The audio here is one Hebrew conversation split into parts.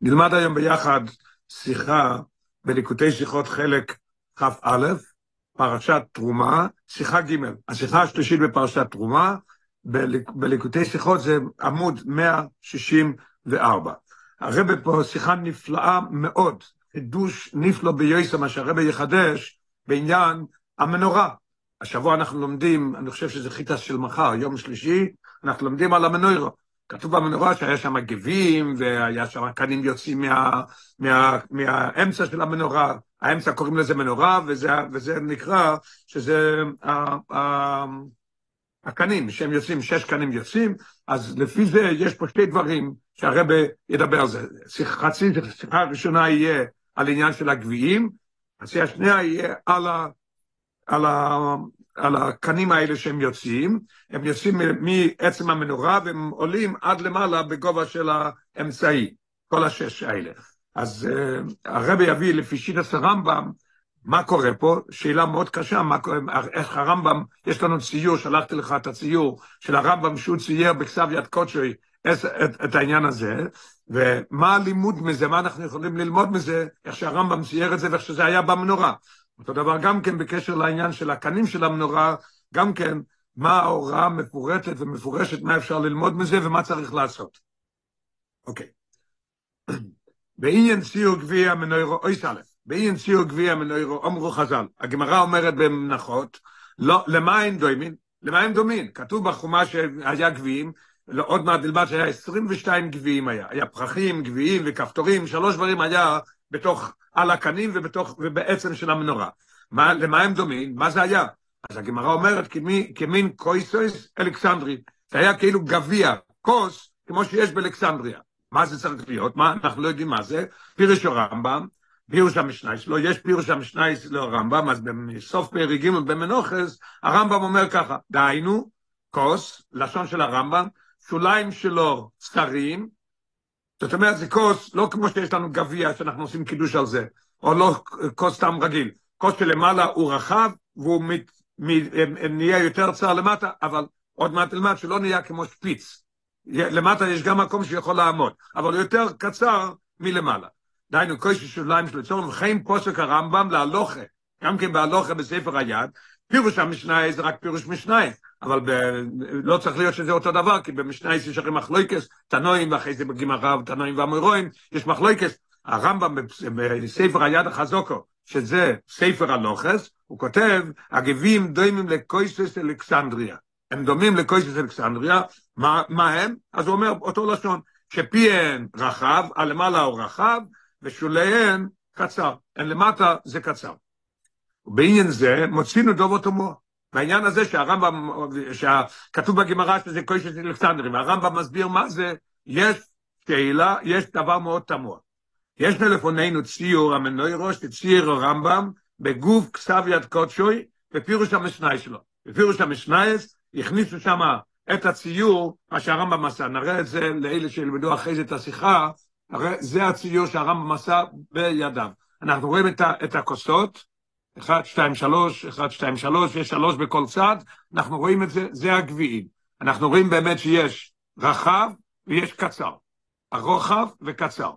נלמד היום ביחד שיחה בליקוטי שיחות חלק כ"א, פרשת תרומה, שיחה ג', השיחה השלישית בפרשת תרומה, בליקוטי שיחות זה עמוד 164. הרב פה שיחה נפלאה מאוד, חידוש נפלא ביוסה, מה שהרב יחדש בעניין המנורה. השבוע אנחנו לומדים, אני חושב שזה חיטה של מחר, יום שלישי, אנחנו לומדים על המנורה. כתוב במנורה שהיה שם גבים, והיה שם קנים יוצאים מה, מה, מהאמצע של המנורה, האמצע קוראים לזה מנורה, וזה, וזה נקרא שזה ה, הקנים, שהם יוצאים, שש קנים יוצאים, אז לפי זה יש פה שתי דברים שהרבא ידבר על זה. חצי, השיחה הראשונה יהיה על עניין של הגביעים, חצי השנייה יהיה על, ה, על, על הקנים האלה שהם יוצאים, הם יוצאים מעצם המנורה והם עולים עד למעלה בגובה של האמצעי, כל השש האלה. אז uh, הרבי יביא לפי שיטת הרמב"ם, מה קורה פה? שאלה מאוד קשה, מה קורה, איך הרמב"ם, יש לנו ציור, שלחתי לך את הציור של הרמב"ם שהוא צייר בכתב יד קודשי את, את, את העניין הזה, ומה הלימוד מזה, מה אנחנו יכולים ללמוד מזה, איך שהרמב"ם צייר את זה ואיך שזה היה במנורה. אותו דבר גם כן בקשר לעניין של הקנים של המנורה, גם כן מה ההוראה מפורטת ומפורשת, מה אפשר ללמוד מזה ומה צריך לעשות. אוקיי. בעניין ציור גביע מנוירו, אוי סלף, בעניין ציור גביע מנוירו, אמרו חז"ל, הגמרא אומרת במנחות, לא, למה אין דוימין? למה אין דומין? כתוב בחומה שהיה גביעים, לא, עוד מעט נלמד שהיה 22 גביעים היה, היה פרחים, גביעים וכפתורים, שלוש דברים היה בתוך, על הקנים ובתוך, ובעצם של המנורה. מה, למה הם דומים? מה זה היה? אז הגמרא אומרת כמי, כמין קויסויס אלכסנדרי. זה היה כאילו גביע, כוס, כמו שיש באלכסנדריה. מה זה צריך להיות? מה, אנחנו לא יודעים מה זה. פירוש הרמב"ם, פירוש המשנה שלו, יש פירוש המשנה שלו הרמב"ם, אז בסוף פרק ג' במנוחס, הרמב"ם אומר ככה, דהיינו, כוס, לשון של הרמב"ם, שוליים שלו צרים, זאת אומרת, זה כוס, לא כמו שיש לנו גביע שאנחנו עושים קידוש על זה, או לא כוס סתם רגיל. כוס שלמעלה הוא רחב, והוא מת, מת, נהיה יותר צר למטה, אבל עוד מעט למטה שלא נהיה כמו שפיץ. למטה יש גם מקום שיכול לעמוד, אבל יותר קצר מלמעלה. דהיינו, כוס שוליים של צורם, וכן פוסק הרמב"ם להלוכה, גם כן בהלוכה בספר היד, פירוש המשנה זה רק פירוש משנה, אבל ב... לא צריך להיות שזה אותו דבר, כי במשנה יש הרי מחלויקס, תנועים, ואחרי זה בגמרא, תנועים והמורואים, יש מחלויקס. הרמב"ם בספר היד החזוקו, שזה ספר הלוכס, הוא כותב, הגבים דומים לקויסס אלכסנדריה. הם דומים לקויסס אלכסנדריה, מה, מה הם? אז הוא אומר אותו לשון, שפיהן רחב, הלמעלה הוא רחב, ושוליהן קצר. אין למטה זה קצר. ובעניין זה מוצאינו דוב תמוה. בעניין הזה שהרמב"ם, שכתוב בגמרא שזה קוישת אלכסנדרים, הרמב"ם מסביר מה זה, יש שאלה, יש דבר מאוד תמוה. יש לפנינו ציור המנוי ראש, ציור הרמב"ם, בגוף כסב יד קודשוי, בפירוש המשנאי שלו. בפירוש המשנאי הכניסו שם את הציור, מה שהרמב"ם עשה. נראה את זה לאלה שילמדו אחרי זה את השיחה, זה הציור שהרמב"ם עשה בידיו. אנחנו רואים את הכוסות, אחד, שתיים, שלוש, אחד, שתיים, שלוש, יש שלוש בכל צד, אנחנו רואים את זה, זה הגביעים. אנחנו רואים באמת שיש רחב ויש קצר. הרוחב וקצר.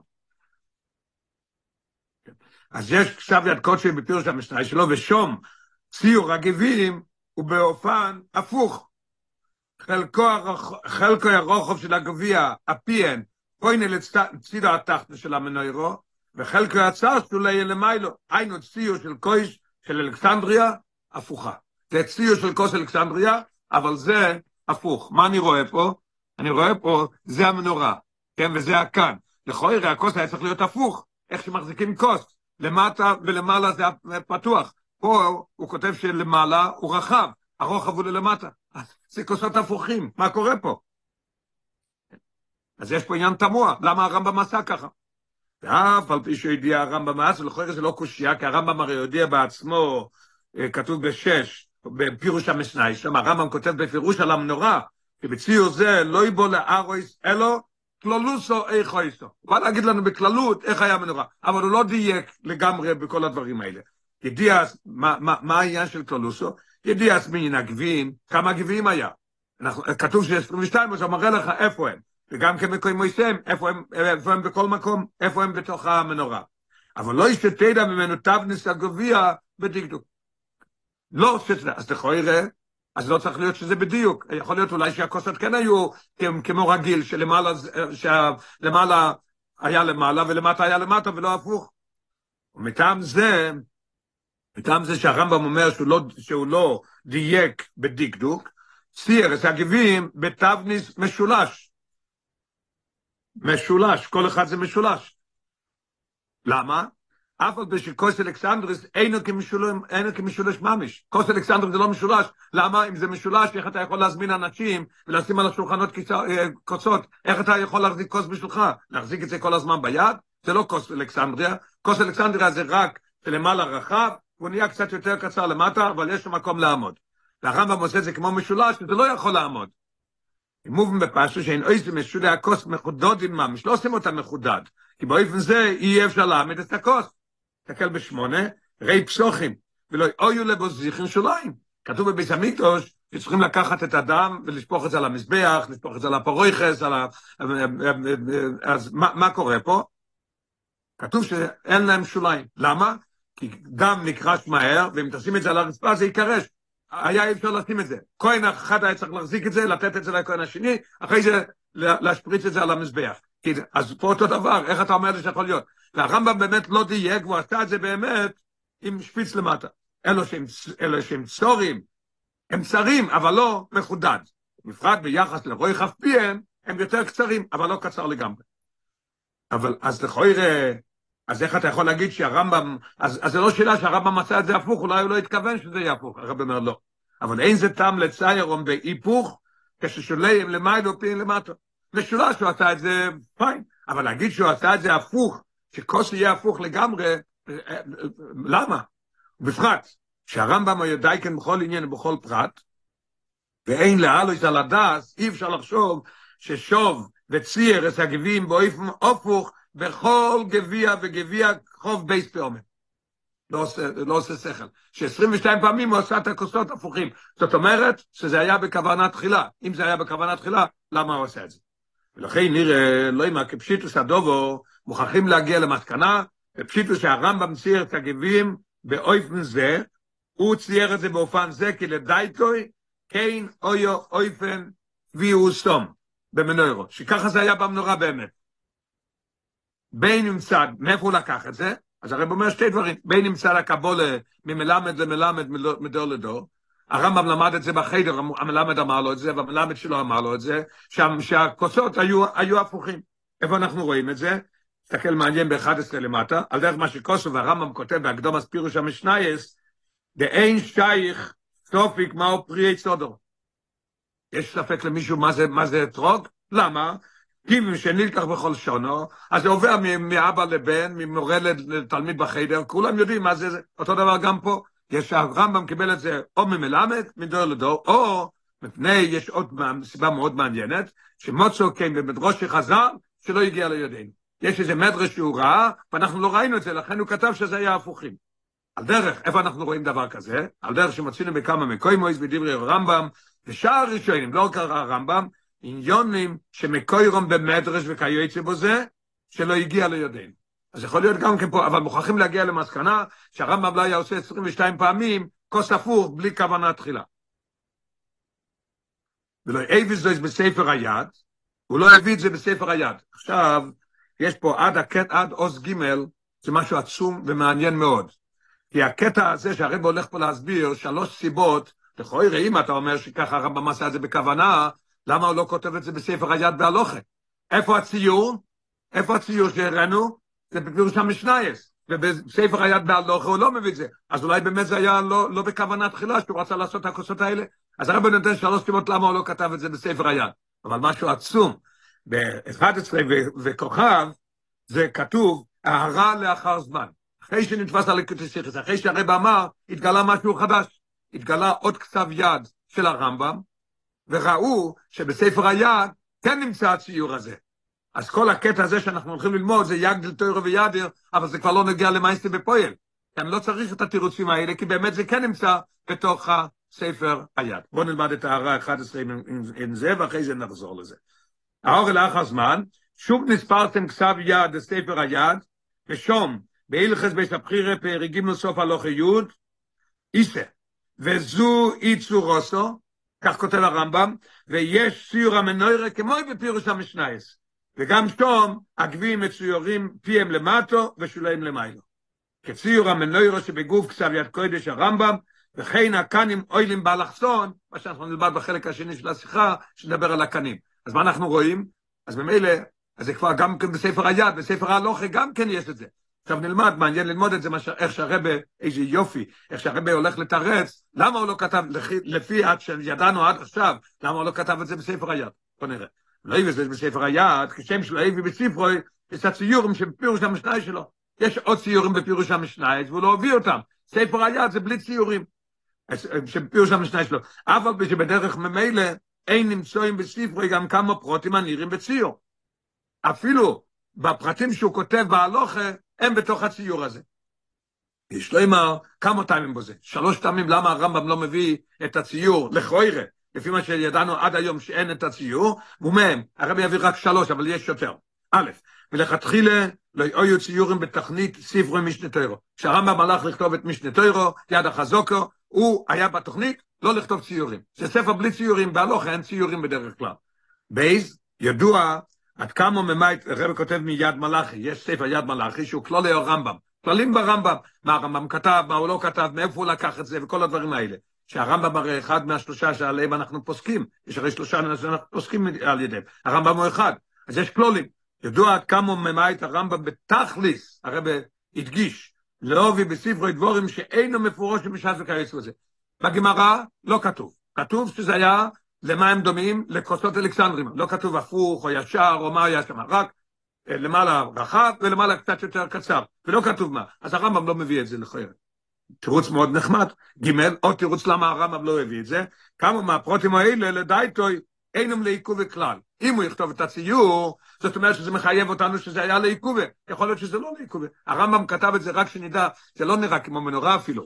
אז יש כתב יד קודשי בפירוש המשנה שלו, ושום ציור הגביעים הוא באופן הפוך. חלקו, הרוח, חלקו הרוחב של הגביע, הפיין, פוינה לצידו התחתו של המנוירו, וחלקו הצר שלו יהיה למיילו, היינו ציור של קויש של אלכסנדריה, הפוכה. זה ציור של כוס אלכסנדריה, אבל זה הפוך. מה אני רואה פה? אני רואה פה, זה המנורה, כן, וזה הכאן. לכאורה הכוס היה צריך להיות הפוך, איך שמחזיקים כוס, למטה ולמעלה זה פתוח. פה הוא כותב שלמעלה הוא רחב, הרוחב הוא ללמטה. זה כוסות הפוכים, מה קורה פה? אז יש פה עניין תמוה, למה הרמב"ם עשה ככה? ואף על פי שהודיע הרמב"ם אז, ולכן זה לא קושייה, כי הרמב"ם הרי הודיע בעצמו, כתוב בשש, בפירוש המשנאי, שם הרמב"ם כותב בפירוש על המנורה, כי בציור זה לא יבוא לארויס, אלו כללוסו איך איסו. הוא בא להגיד לנו בכללות איך היה המנורה, אבל הוא לא דייק לגמרי בכל הדברים האלה. ידיע, מה, מה, מה העניין של כללוסו? ידיע מן הגביעים, כמה גביעים היה. אנחנו, כתוב ש-22, אז הוא מראה לך איפה הם. וגם כמקוי מויסם, איפה הם, איפה הם בכל מקום, איפה הם בתוך המנורה. אבל לא ישתתדע ממנו תבנס הגביע בדקדוק. לא אז לכאורה, אז לא צריך להיות שזה בדיוק. יכול להיות אולי שהכוסות כן היו כמו רגיל, שלמעלה, שלמעלה היה למעלה ולמטה היה למטה ולא הפוך. ומטעם זה, מטעם זה שהרמב"ם אומר שהוא לא, שהוא לא דייק בדקדוק, צייר את הגיבים בתבניס משולש. משולש, כל אחד זה משולש. למה? אף על פי שכוס אלכסנדרס אינו כמשולש, ממש. כוס אלכסנדרס זה לא משולש. למה? אם זה משולש, איך אתה יכול להזמין אנשים ולשים על השולחנות כוסות? איך אתה יכול להחזיק כוס בשבילך? להחזיק את זה כל הזמן ביד? זה לא כוס אלכסנדריה. כוס אלכסנדריה זה רק למעלה רחב, הוא נהיה קצת יותר קצר למטה, אבל יש לו מקום לעמוד. והרמב"ם עושה את זה כמו משולש, זה לא יכול לעמוד. מובן בפשטו שאין אויס משולי הכוס מחודדים ממש, לא עושים אותה מחודד, כי באופן זה אי אפשר להעמיד את הכוס. תסתכל בשמונה, ראי פסוחים, ולא אויו לבו זיכרין שוליים. כתוב בביס המקדוש שצריכים לקחת את הדם ולשפוך את זה על המזבח, לשפוך את זה על הפרויכס, על ה... אז מה, מה קורה פה? כתוב שאין להם שוליים. למה? כי דם נקרש מהר, ואם תשים את זה על הרצפה זה יקרש. היה אפשר לשים את זה. כהן אחד היה צריך להחזיק את זה, לתת את זה לכהן השני, אחרי זה להשפריץ את זה על המזבח. אז פה אותו דבר, איך אתה אומר זה שיכול להיות? והרמב"ם באמת לא דייק, והוא עשה את זה באמת עם שפיץ למטה. אלו שהם, אלו שהם צורים, הם צרים, אבל לא מחודד. בפרט ביחס לרוי כף פיהם, הם יותר קצרים, אבל לא קצר לגמרי. אבל אז לכויר, אז איך אתה יכול להגיד שהרמב"ם, אז, אז זה לא שאלה שהרמב"ם עשה את זה הפוך, אולי הוא לא התכוון שזה יהיה הפוך, הרב אומר לא. אבל אין זה טעם לצייר בהיפוך, כששולי למיילו פיהם למטה. משולש הוא עשה את זה פיין, אבל להגיד שהוא עשה את זה הפוך, שכוס יהיה הפוך לגמרי, למה? בפרט, שהרמב"ם הוא יודע כן בכל עניין ובכל פרט, ואין להעלות על הדעת, אי אפשר לחשוב ששגה וצייר את הגביעים באופן הפוך בכל גביע וגביע חוב בייס פעומר. לא עושה, לא עושה שכל. ש-22 פעמים הוא עשה את הכוסות הפוכים. זאת אומרת שזה היה בכוונה תחילה. אם זה היה בכוונה תחילה, למה הוא עושה את זה? ולכן נראה, לא יודע, כפשיטוס הדובו, מוכרחים להגיע למסקנה, ופשיטוס שהרמב"ם צייר את הגבים באופן זה, הוא צייר את זה באופן זה, כי לדייטוי, כן אויו אופן ויהו סום, במנוירו, שככה זה היה במנורה באמת. בין צד, מאיפה הוא לקח את זה? אז הרב אומר שתי דברים, בין אם צד הקבולה ממלמד למלמד מדור לדור, הרמב"ם למד את זה בחדר, המלמד אמר לו את זה, והמלמד שלו אמר לו את זה, שם, שהכוסות היו, היו הפוכים. איפה אנחנו רואים את זה? תסתכל מעניין ב-11 למטה, על דרך מה שקוסו והרמב"ם כותב בהקדום הספירוש המשנייס, דאין שייך סופיק מהו פרי סודו. יש ספק למישהו מה זה, מה זה אתרוג? למה? טיבים שנלקח בכל שונו, אז זה עובר מאבא לבן, ממורה לתלמיד בחדר, כולם יודעים מה זה, אותו דבר גם פה. יש הרמב"ם קיבל את זה או ממלמד, מדור לדור, או מפני, יש עוד סיבה מאוד מעניינת, שמוצו כן במדרוש חזר, שלא הגיע לידינו. יש איזה מדרש שהוא ראה, ואנחנו לא ראינו את זה, לכן הוא כתב שזה היה הפוכים. על דרך, איפה אנחנו רואים דבר כזה? על דרך שמצינו בכמה מקוימויס בדברי הרמב"ם, ושאר הראשונים, לא רק הרמב"ם, עניונים שמקוירום במדרש וכיוצא בו זה, שלא הגיע לידינו. אז יכול להיות גם כן פה, אבל מוכרחים להגיע למסקנה שהרמב"ם לא היה עושה 22 פעמים כוס הפוך בלי כוונה תחילה. ולא אביס זה בספר היד, הוא לא הביא את זה בספר היד. עכשיו, יש פה עד הקט, עד עוז ג' זה משהו עצום ומעניין מאוד. כי הקטע הזה שהרב הולך פה להסביר שלוש סיבות, לכאורה אם אתה אומר שככה הרמב"ם עשה את זה בכוונה, למה הוא לא כותב את זה בספר היד בהלוכה? איפה הציור? איפה הציור שהראינו? זה בפירוש המשנייס, ובספר היד בהלוכה הוא לא מביא את זה. אז אולי באמת זה היה לא, לא בכוונה תחילה שהוא רצה לעשות את הכוסות האלה. אז הרב נותן שלוש סיבות למה הוא לא כתב את זה בספר היד. אבל משהו עצום, ב-11 וכוכב, זה כתוב, הערה לאחר זמן. אחרי שנתפס על הקוטסיכס, אחרי שהרב אמר, התגלה משהו חדש. התגלה עוד כתב יד של הרמב"ם, וראו שבספר היד כן נמצא הציור הזה. אז כל הקטע הזה שאנחנו הולכים ללמוד זה יגדל תוירו וידיר, אבל זה כבר לא נגיע למייסטי בפועל. אני לא צריך את התירוצים האלה, כי באמת זה כן נמצא בתוך הספר היד. בואו נלמד את ההערה ה-11 עם, עם, עם זה, ואחרי זה נחזור לזה. האור לאחר זמן, שוב נספרתם כסב יד לספר היד, ושום, בהלכס בית הבחירה פרגיגים לסוף הלוך יוד, איסה, וזו איצו רוסו, כך כותב הרמב"ם, ויש ציור המנוירה כמו בפירוש המשנייס, וגם שום הגביעים מצוירים פיהם למטו ושוליים למיילו. כציור המנוירה שבגוף כסב יד קודש הרמב"ם, וכן הקנים אוילים באלכסון, מה שאנחנו נלמד בחלק השני של השיחה, שנדבר על הקנים. אז מה אנחנו רואים? אז ממילא, אז זה כבר גם כן בספר היד, בספר ההלוכה גם כן יש את זה. עכשיו נלמד, מעניין ללמוד את זה, מה, איך שהרבה, איזה יופי, איך שהרבה הולך לתרץ, למה הוא לא כתב, לפי, לפי עד שידענו עד עכשיו, למה הוא לא כתב את זה בספר היד? בוא נראה. לא יביא את זה בספר היד, כשם שלא יביא בספרו, יש הציורים שבפירוש המשנה שלו. יש עוד ציורים בפירוש המשנה, והוא לא הביא אותם. ספר היד זה בלי ציורים. שפירוש המשנה שלו. אף על פי שבדרך ממילא אין נמצואים בספרו גם כמה פרוטים הנראים בציור. אפילו בפרטים שהוא כותב בהלוכה, הם בתוך הציור הזה. יש לו אמר כמה טעמים בזה. שלוש טעמים למה הרמב"ם לא מביא את הציור לכוירה, לפי מה שידענו עד היום שאין את הציור, ומהם, הרבי יביא רק שלוש, אבל יש יותר. א', מלכתחילה לא היו ציורים בתכנית ספרי משנה תוירו. כשהרמב"ם הלך לכתוב את משנה תוירו, יד החזוקו, הוא היה בתוכנית לא לכתוב ציורים. זה ספר בלי ציורים, בהלוך אין ציורים בדרך כלל. בייז, ידוע עד כמה ממית, הרב כותב מיד מלאכי, יש ספר יד מלאכי שהוא כלולי הרמב"ם. כללים ברמב"ם, מה הרמב"ם כתב, מה הוא לא כתב, מאיפה הוא לקח את זה וכל הדברים האלה. שהרמב"ם הרי אחד מהשלושה שעליהם אנחנו פוסקים, יש הרי שלושה שאנחנו פוסקים על ידיהם, הרמב"ם הוא אחד, אז יש כלולים. ידוע עד כמה ממית הרמב"ם בתכליס, הרב הדגיש, לאובי בספרי דבורים שאינו מפורש במשעת וכיוצא בזה. בגמרא לא כתוב, כתוב שזה היה למה הם דומים? לכוסות אלכסנדרים. לא כתוב הפוך או ישר או מה היה שם, רק למעלה רחב ולמעלה קצת יותר קצר, ולא כתוב מה. אז הרמב"ם לא מביא את זה לכויר. תירוץ מאוד נחמד. ג' עוד תירוץ למה הרמב"ם לא הביא את זה, כמה מהפרוטים האלה לדייטוי אינם לעיכוב כלל. אם הוא יכתוב את הציור, זאת אומרת שזה מחייב אותנו שזה היה לעיכוב. יכול להיות שזה לא לעיכוב. הרמב"ם כתב את זה רק שנדע, זה לא נראה כמו מנורה אפילו.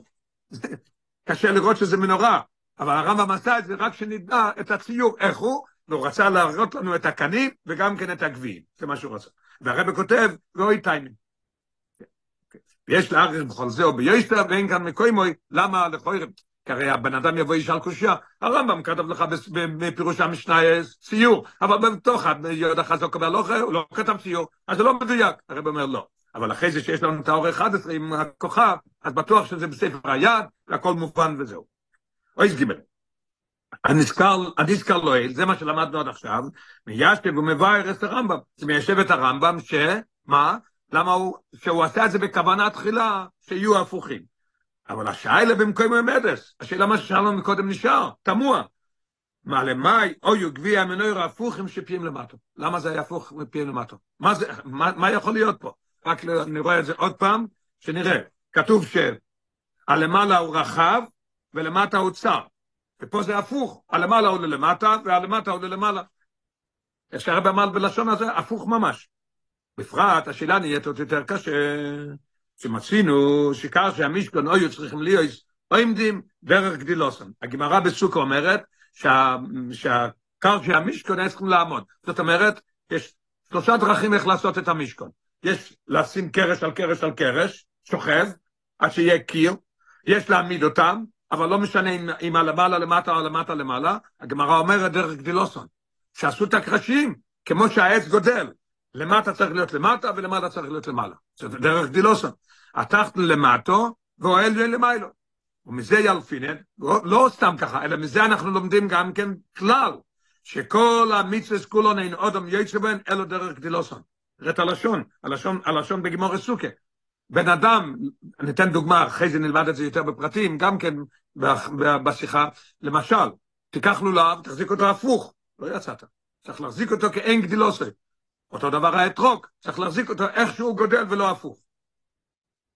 קשה לראות שזה מנורה, אבל הרמב"ם עשה את זה רק שנדע את הציור, איך הוא, והוא רצה להראות לנו את הקנים וגם כן את הגביעים, זה מה שהוא רצה. והרבא כותב, לא איתיינים. ויש לארץ בכל זה או ביושטר, ואין כאן מקוימוי, למה לכוירם? כי הרי הבן אדם יבוא ישאל קושייה, הרמב"ם כתב לך בפירוש המשנה ציור, אבל בתוך יהודה חזוק והלוכה הוא לא כתב ציור, אז זה לא מדויק. הרב אומר לא. אבל אחרי זה שיש לנו את האור 11 עם הכוכב, אז בטוח שזה בספר היד, והכל מובן וזהו. אויס גימל. הנזכר, לא אל, זה מה שלמדנו עד עכשיו, מיישב ומבאר את הרמב"ם. זה מיישב את הרמב"ם ש... מה? למה הוא... שהוא עשה את זה בכוונה תחילה שיהיו הפוכים. אבל השאלה במקום המדס, השאלה מה ששאלנו מקודם נשאר, תמוה. מה למאי, אוי גביע המנויר הפוכים שפיים למטו. למה זה היה הפוך מפיים למטו? מה, זה, מה, מה יכול להיות פה? רק נראה את זה עוד פעם, שנראה. כתוב שהלמעלה הוא רחב ולמטה הוא צר. ופה זה הפוך, הלמעלה הוא ללמטה והלמטה הוא ללמעלה. איך שהרב אמר בלשון הזה, הפוך ממש. בפרט, השאלה נהיית עוד יותר קשה, שמצינו שכר שהמשכון היו צריכים להיות או עמדים דרך גדילוסון. הגמרא בסוכה אומרת שה, שהקר שהמשכון היה צריכים לעמוד. זאת אומרת, יש שלושה דרכים איך לעשות את המשכון. יש לשים קרש על קרש על קרש, שוכב, עד שיהיה קיר, יש להעמיד אותם, אבל לא משנה אם, אם הלמעלה למטה או למטה למעלה, הגמרא אומרת דרך גדילוסון, שעשו את הקרשים, כמו שהעץ גודל, למטה צריך להיות למטה ולמטה צריך להיות למעלה. זה דרך גדילוסון. התחת למטו ואוהל למיילו. ומזה ילפינן, לא, לא סתם ככה, אלא מזה אנחנו לומדים גם כן כלל, שכל המצווה כולו אין אודם יצא בהן, אלו דרך גדילוסון. תראה את הלשון, הלשון, הלשון בגמור הסוכה. בן אדם, אני אתן דוגמה, אחרי זה נלמד את זה יותר בפרטים, גם כן בשיחה, למשל, תיקח לולב, תחזיק אותו הפוך, לא יצאת. צריך להחזיק אותו כאין גדילוסי. אותו דבר האתרוק, צריך להחזיק אותו איך שהוא גודל ולא הפוך.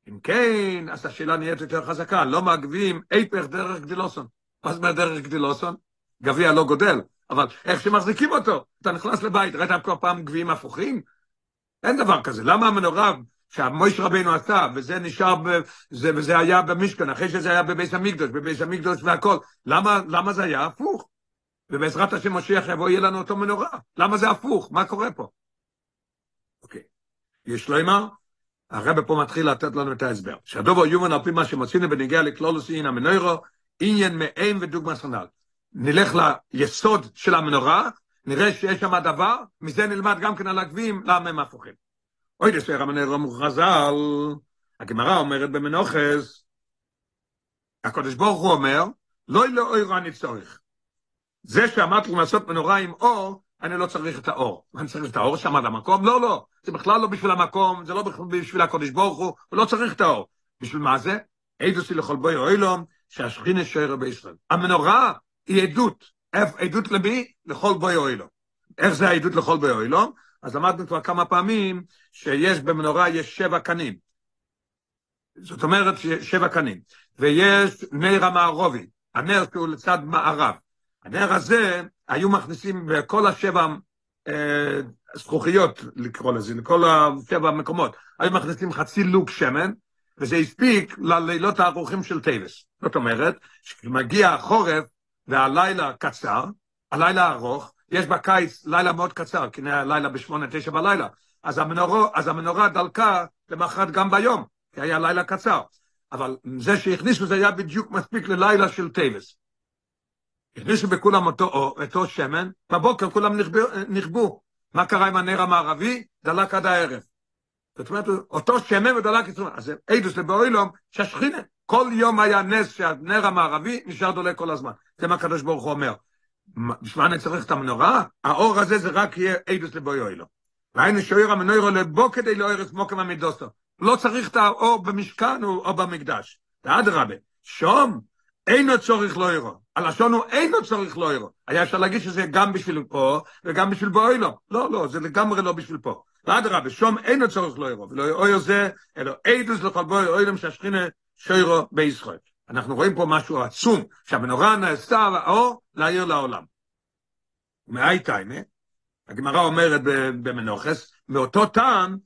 אם כן, אז השאלה נהיית יותר חזקה, לא מעגבים היפך דרך גדילוסון. מה זאת אומרת דרך גדילוסון? גביע לא גודל, אבל איך שמחזיקים אותו, אתה נכנס לבית, ראית כל פעם גביעים הפוכים? אין דבר כזה. למה המנורה שהמויש רבינו עשה, וזה נשאר, ב, זה, וזה היה במשכן, אחרי שזה היה בבית המקדוש, בבית המקדוש והכל, למה, למה זה היה הפוך? ובעזרת השם משיח יבוא, יהיה לנו אותו מנורה. למה זה הפוך? מה קורה פה? אוקיי. יש לו אמר, הרב פה מתחיל לתת לנו את ההסבר. שהדובר יומן על פי מה שמצינו בניגיע לכלולוס אין המנוירו, עניין מאין ודוגמה סנל. נלך ליסוד של המנורה, נראה שיש שם דבר, מזה נלמד גם כן על הגביעים, למה הם הפוכים. אוי דסר המנוירו מוכרזל, הגמרא אומרת במנוחס, הקדוש ברוך הוא אומר, לא לאוירו אני צורך. זה שאמרתי לעשות מנורה עם אור, אני לא צריך את האור. אני צריך את האור שם על? לא, לא. זה בכלל לא בשביל המקום, זה לא בשביל הקודש ברוך הוא, לא צריך את האור. בשביל מה זה? עדוסי לכל בוי אוילום, שהשכינה שוער בישראל. המנורה היא עדות. עדות למי? לכל בוי אוילום. איך זה העדות לכל בוי אוילום? אז למדנו כבר כמה פעמים שיש במנורה יש שבע קנים. זאת אומרת שבע קנים. ויש נר המערובי, הנר שהוא לצד מערב. הנר הזה, היו מכניסים בכל השבע אה, לקרוא לזה, לכל השבע מקומות, היו מכניסים חצי לוג שמן, וזה הספיק ללילות הארוכים של טבת. זאת אומרת, כשמגיע החורף והלילה קצר, הלילה ארוך, יש בקיץ לילה מאוד קצר, כי לילה בשמונה, תשע בלילה, אז המנורה, אז המנורה דלקה למחרת גם ביום, כי היה לילה קצר. אבל זה שהכניסו זה היה בדיוק מספיק ללילה של טבת. הכניסו בכולם אותו, אותו שמן, בבוקר כולם נכבו. מה קרה עם הנר המערבי? דלק עד הערב. זאת אומרת, אותו שמן ודלק את אז אידוס לבאוילום, שהשכינה. כל יום היה נס שהנר המערבי נשאר דולק כל הזמן. זה מה הקדוש ברוך הוא אומר. בשביל אני צריך את המנורה? האור הזה זה רק יהיה אידוס לבאוילום. והיינו שוער המנוירו לבו כדי לא ארץ מוקם המידוסו. לא צריך את האור במשכן או במקדש. ואדרבה, שום אינו צורך לא ירו. הלשון הוא אינו צורך לא ירו. היה אפשר להגיד שזה גם בשביל פה וגם בשביל בוילו. לא, לא, זה לגמרי לא בשביל פה. ואדרבה, שום אינו צורך לא ירו. ולא ירו זה, אלא אידוס לכל בוי אוילם שהשכינה שוירו בישראל. אנחנו רואים פה משהו עצום, שהמנורה נעשתה האור להעיר לעולם. מאי טיימה, הגמרא אומרת במנוחס, מאותו טעם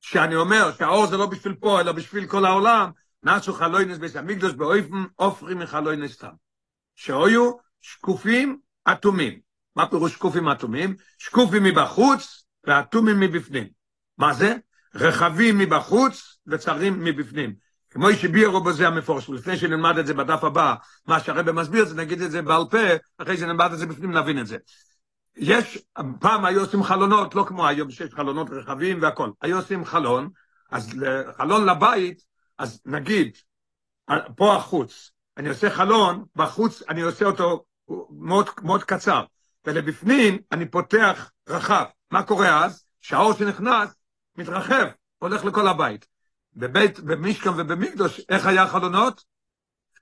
שאני אומר שהאור זה לא בשביל פה, אלא בשביל כל העולם, נעשו חלוינס בית המקדוש באופן אופרים מחלוינס סתם. שהיו שקופים אטומים. מה פירוש שקופים אטומים? שקופים מבחוץ ואטומים מבפנים. מה זה? רחבים מבחוץ וצרים מבפנים. כמו שביארו בזה המפורש, לפני שנלמד את זה בדף הבא, מה שהרבא מסביר זה, נגיד את זה בעל פה, אחרי שנלמד את זה בפנים נבין את זה. יש, פעם היו עושים חלונות, לא כמו היום שיש חלונות רחבים והכל, היו עושים חלון, אז חלון לבית אז נגיד, פה החוץ, אני עושה חלון, בחוץ אני עושה אותו מאוד, מאוד קצר, ולבפנים אני פותח רחב. מה קורה אז? שהאור שנכנס מתרחב, הולך לכל הבית. בבית, במשכן ובמקדוש, איך היה החלונות?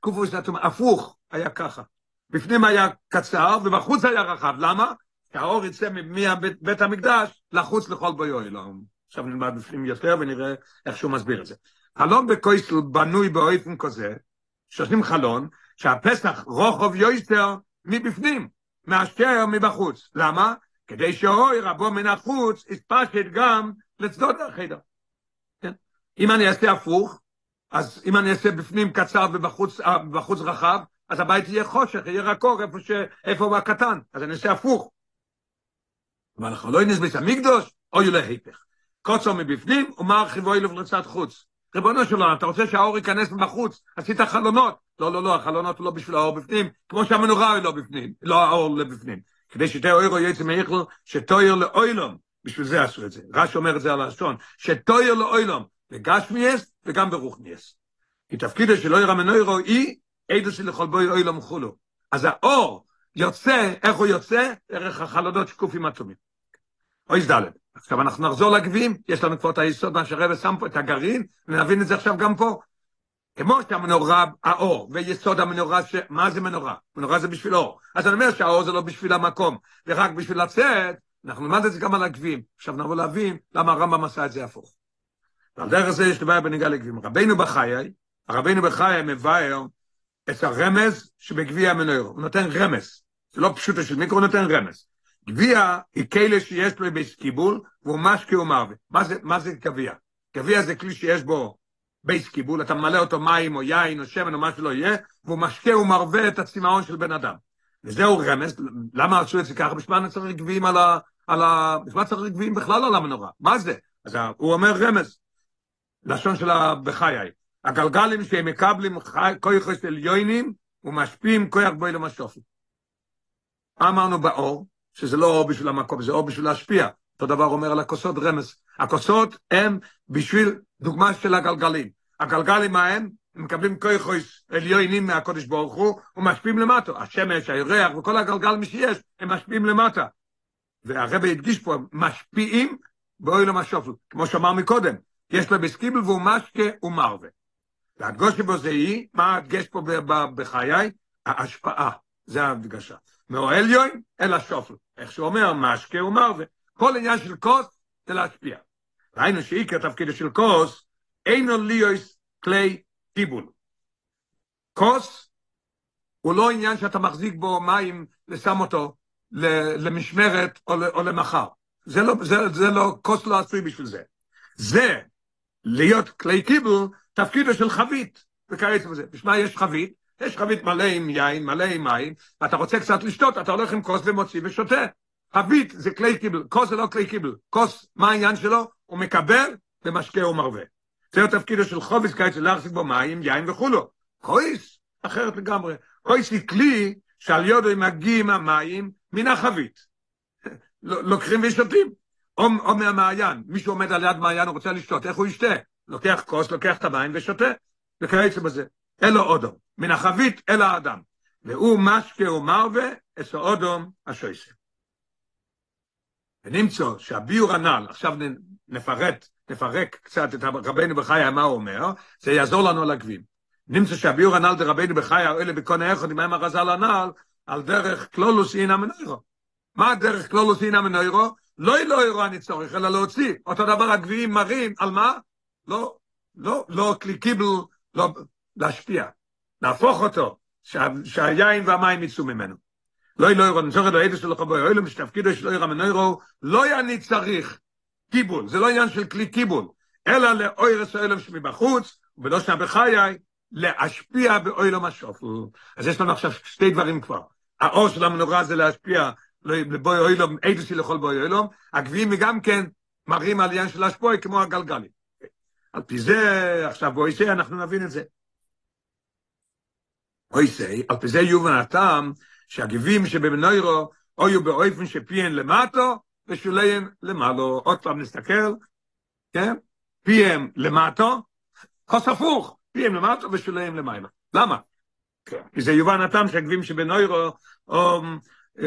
קופוס אטום, הפוך, היה ככה. בפנים היה קצר ובחוץ היה רחב. למה? כי האור יצא מבית המקדש לחוץ לכל בויו אלוהים. עכשיו נלמד בפנים יותר ונראה איך שהוא מסביר את זה. חלון בקויסל בנוי באופן כזה, שעושים חלון, שהפסח רוחב יויסטר מבפנים, מאשר מבחוץ. למה? כדי שאוי רבו מן החוץ יתפשט גם לצדות החדר. אם אני אעשה הפוך, אז אם אני אעשה בפנים קצר ובחוץ ובחוץ רחב, אז הבית יהיה חושך, יהיה רק אור איפה, ש... איפה הוא הקטן, אז אני אעשה הפוך. אבל אנחנו לא נסביס המקדוש, אוי להיפך. קוצר מבפנים ומרחיבו אלף לצד חוץ. ריבונו של עולם, אתה רוצה שהאור ייכנס מבחוץ, עשית חלונות. לא, לא, לא, החלונות לא בשביל האור בפנים, כמו שהמנורה היא לא בפנים, לא האור לבפנים. כדי שתהיה אוירו יצא מאיכלו, שתויר לאוילום. בשביל זה עשו את זה. רש אומר את זה על הלשון, שתויר לאוילום, בגשמיאס וגם ברוכניאס. כי תפקידו של אויר המנוירו היא עדו לכל בוי אוילום חולו. אז האור יוצא, איך הוא יוצא? דרך החלונות שקופים עצומים. אוי זדלת. עכשיו אנחנו נחזור לגביעים, יש לנו כבר את היסוד, מה שהרבא שם פה, את הגרעין, ונבין את זה עכשיו גם פה. כמו שהמנורה, האור, ויסוד המנורה, ש... מה זה מנורה? מנורה זה בשביל אור. אז אני אומר שהאור זה לא בשביל המקום, ורק בשביל לצאת, אנחנו נלמד את זה גם על הגביעים. עכשיו נבוא להבין למה הרמב"ם עשה את זה הפוך. ועל דרך זה יש לבעיה בניגע לגביעים. רבינו בחיי, הרבינו בחיי מבאר את הרמז שבגביע המנורה. הוא נותן רמז. זה לא פשוטו של מקרא, הוא נותן רמז. גביע היא כלי שיש לו בית קיבול, והוא משקה ומרווה. מה זה, מה זה גביע? גביע זה כלי שיש בו בית קיבול, אתה ממלא אותו מים או יין או שמן או מה שלא יהיה, והוא משקה ומרווה את הצמאון של בן אדם. וזהו רמז, למה עשו את זה ככה? בשביל מה צריך גביעים על ה... על ה... בשביל מה צריך גביעים בכלל על המנורה? מה זה? אז הוא אומר רמז, לשון של בחיי. הגלגלים שהם מקבלים כויכוס עליונים ומשפיעים כוח בו אלו משופי. אמרנו באור, שזה לא אור בשביל המקום, זה אור בשביל להשפיע. אותו דבר אומר על הכוסות רמז. הכוסות הם בשביל דוגמה של הגלגלים. הגלגלים מה הם? מקבלים כויכוס עליונים מהקודש ברוך הוא ומשפיעים למטה. השמש, הירח וכל הגלגלים שיש, הם משפיעים למטה. והרבי הדגיש פה, משפיעים באוי למשופל, כמו שאמר מקודם, יש לו בסקיבל והוא משקה ומרווה. והדגוש בו זה היא, מה הדגש פה בחיי? ההשפעה, זה ההדגשה. מאוהל יוין אל השופל, איך שהוא אומר, משקה ומרווה. כל עניין של כוס זה להשפיע. ראינו שעיקר תפקידו של כוס, אינו ליוס כלי קיבול. כוס הוא לא עניין שאתה מחזיק בו מים ושם אותו למשמרת או למחר. זה לא, זה, זה לא, כוס לא עשוי בשביל זה. זה, להיות כלי קיבל, תפקידו של חבית, וכעת בזה. מה יש חבית? יש חבית מלא עם יין, מלא עם מים, ואתה רוצה קצת לשתות, אתה הולך עם כוס ומוציא ושותה. חבית זה כלי קיבל, כוס זה לא כלי קיבל. כוס, מה העניין שלו? הוא מקבל ומשקה ומרווה. זה התפקידו של חוביס של להחזיק בו מים, יין וכולו. כויס, אחרת לגמרי. כויס היא כלי שעל יודו מגיעים המים מן החבית. לוקחים ושותים. או, או מהמעיין, מישהו עומד על יד מעיין, הוא רוצה לשתות, איך הוא ישתה? לוקח כוס, לוקח את המים ושותה, וכיוצא בזה. אלו אודום, מן החבית אל האדם. והוא משקה ומרווה, אסו אודום השויסה. ונמצא שהביור הנ"ל, עכשיו נפרט, נפרק קצת את רבנו בחיי, מה הוא אומר, זה יעזור לנו על הגבים. נמצא שהביור הנ"ל דרבנו בחיי, אלה בקון האחד, עם הרזל הנ"ל, על דרך כלולוס אינה מנוירו. מה הדרך כלולוס אינה מנוירו? לא לא אירו אני צורך, אלא להוציא. אותו דבר הגביעים מראים, על מה? לא, לא, לא קליקיבל, לא, להשפיע. להפוך אותו, שה, שהיין והמים יצאו ממנו. לא לא אירו, אני צורך לעדס שלו חבוי, אוי לו משתפקידו של אירו מנוירו, לא אני צריך קיבול, זה לא עניין של כלי קיבול, אלא לאוירס אוילם שמבחוץ, ולא שבחיי, להשפיע באוילום השופל. אז יש לנו עכשיו שתי דברים כבר. האור של המנורה זה להשפיע לבוי אוילום, אידוסי לכל בוי אוילום, הגביעים גם כן מראים על עניין של השפוע כמו הגלגלים. על פי זה, עכשיו בואי אנחנו נבין את זה. בואי על פי זה יובן הטעם, שהגביעים שבמנוירו, אויו באופן שפיין למטו, ושוליהם למעלו. עוד פעם נסתכל, כן? פיהם למטו, חוס הפוך, פיהם למטו ושוליהם למעלה. למה? כי זה יובן הטעם שהגביעים שבנוירו, או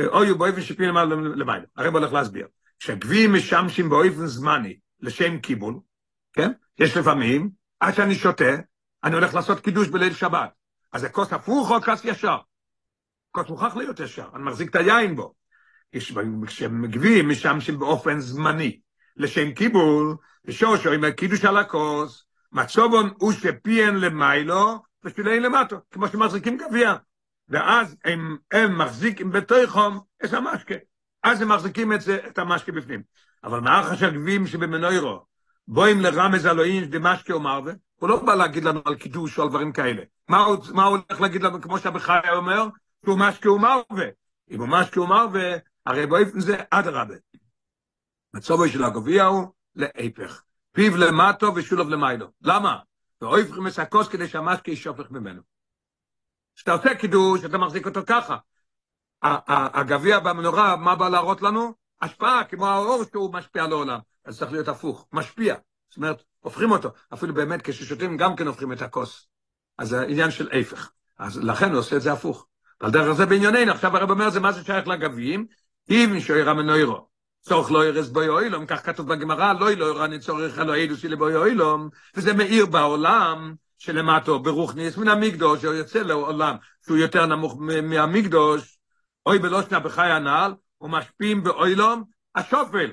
אויו באופן שפיין למעלה. הרב הולך להסביר. כשהגביעים משמשים באופן זמני לשם קיבול, כן? יש לפעמים, עד שאני שותה, אני הולך לעשות קידוש בליל שבת. אז זה כוס הפוך או כוס ישר? כוס מוכרח להיות ישר, אני מחזיק את היין בו. כשמגבים משמשים באופן זמני לשם קיבול, ושושו עם הקידוש על הכוס, מצובון הוא שפיין למיילו, ושפיין למטו, כמו שמחזיקים גביע. ואז הם, הם מחזיקים בתוכם את המשקה. אז הם מחזיקים את, זה, את המשקה בפנים. אבל מאחר שהגביעים שבמנוירו, בואים לרמז אלוהים דמשקה ומרווה, הוא לא בא להגיד לנו על קידוש או על דברים כאלה. מה הוא, מה הוא הולך להגיד לנו, כמו שהבחי אומר? שהוא משקה ומרווה. אם הוא משקה ומרווה, הרי באופן זה אדרבה. מצובו של הגביע הוא להפך. פיו למטו ושולוב למיילו. למה? ואויפכים את הכוס כדי שהמשקה ישופך ממנו. כשאתה עושה קידוש, אתה מחזיק אותו ככה. הגביע במנורה, מה בא להראות לנו? השפעה, כמו האור שהוא משפיע לעולם. אז צריך להיות הפוך, משפיע. זאת אומרת, הופכים אותו. אפילו באמת, כששותים גם כן הופכים את הכוס. אז זה עניין של הפך. אז לכן הוא עושה את זה הפוך. על דרך זה בענייננו, עכשיו הרב אומר, זה מה זה שייך לגביעים? אם שוירה מנוירו, צורך לא ירס בוי אוילום, כך כתוב בגמרא, לא ירא אני צורך אלוהי דוסי לבוי אוילום, וזה מאיר בעולם, שלמטו ברוכניס מן המקדוש, או יוצא לעולם שהוא יותר נמוך מהמקדוש, אוי בלושנה בחי הנעל, ומשפיעים באוילום השופל.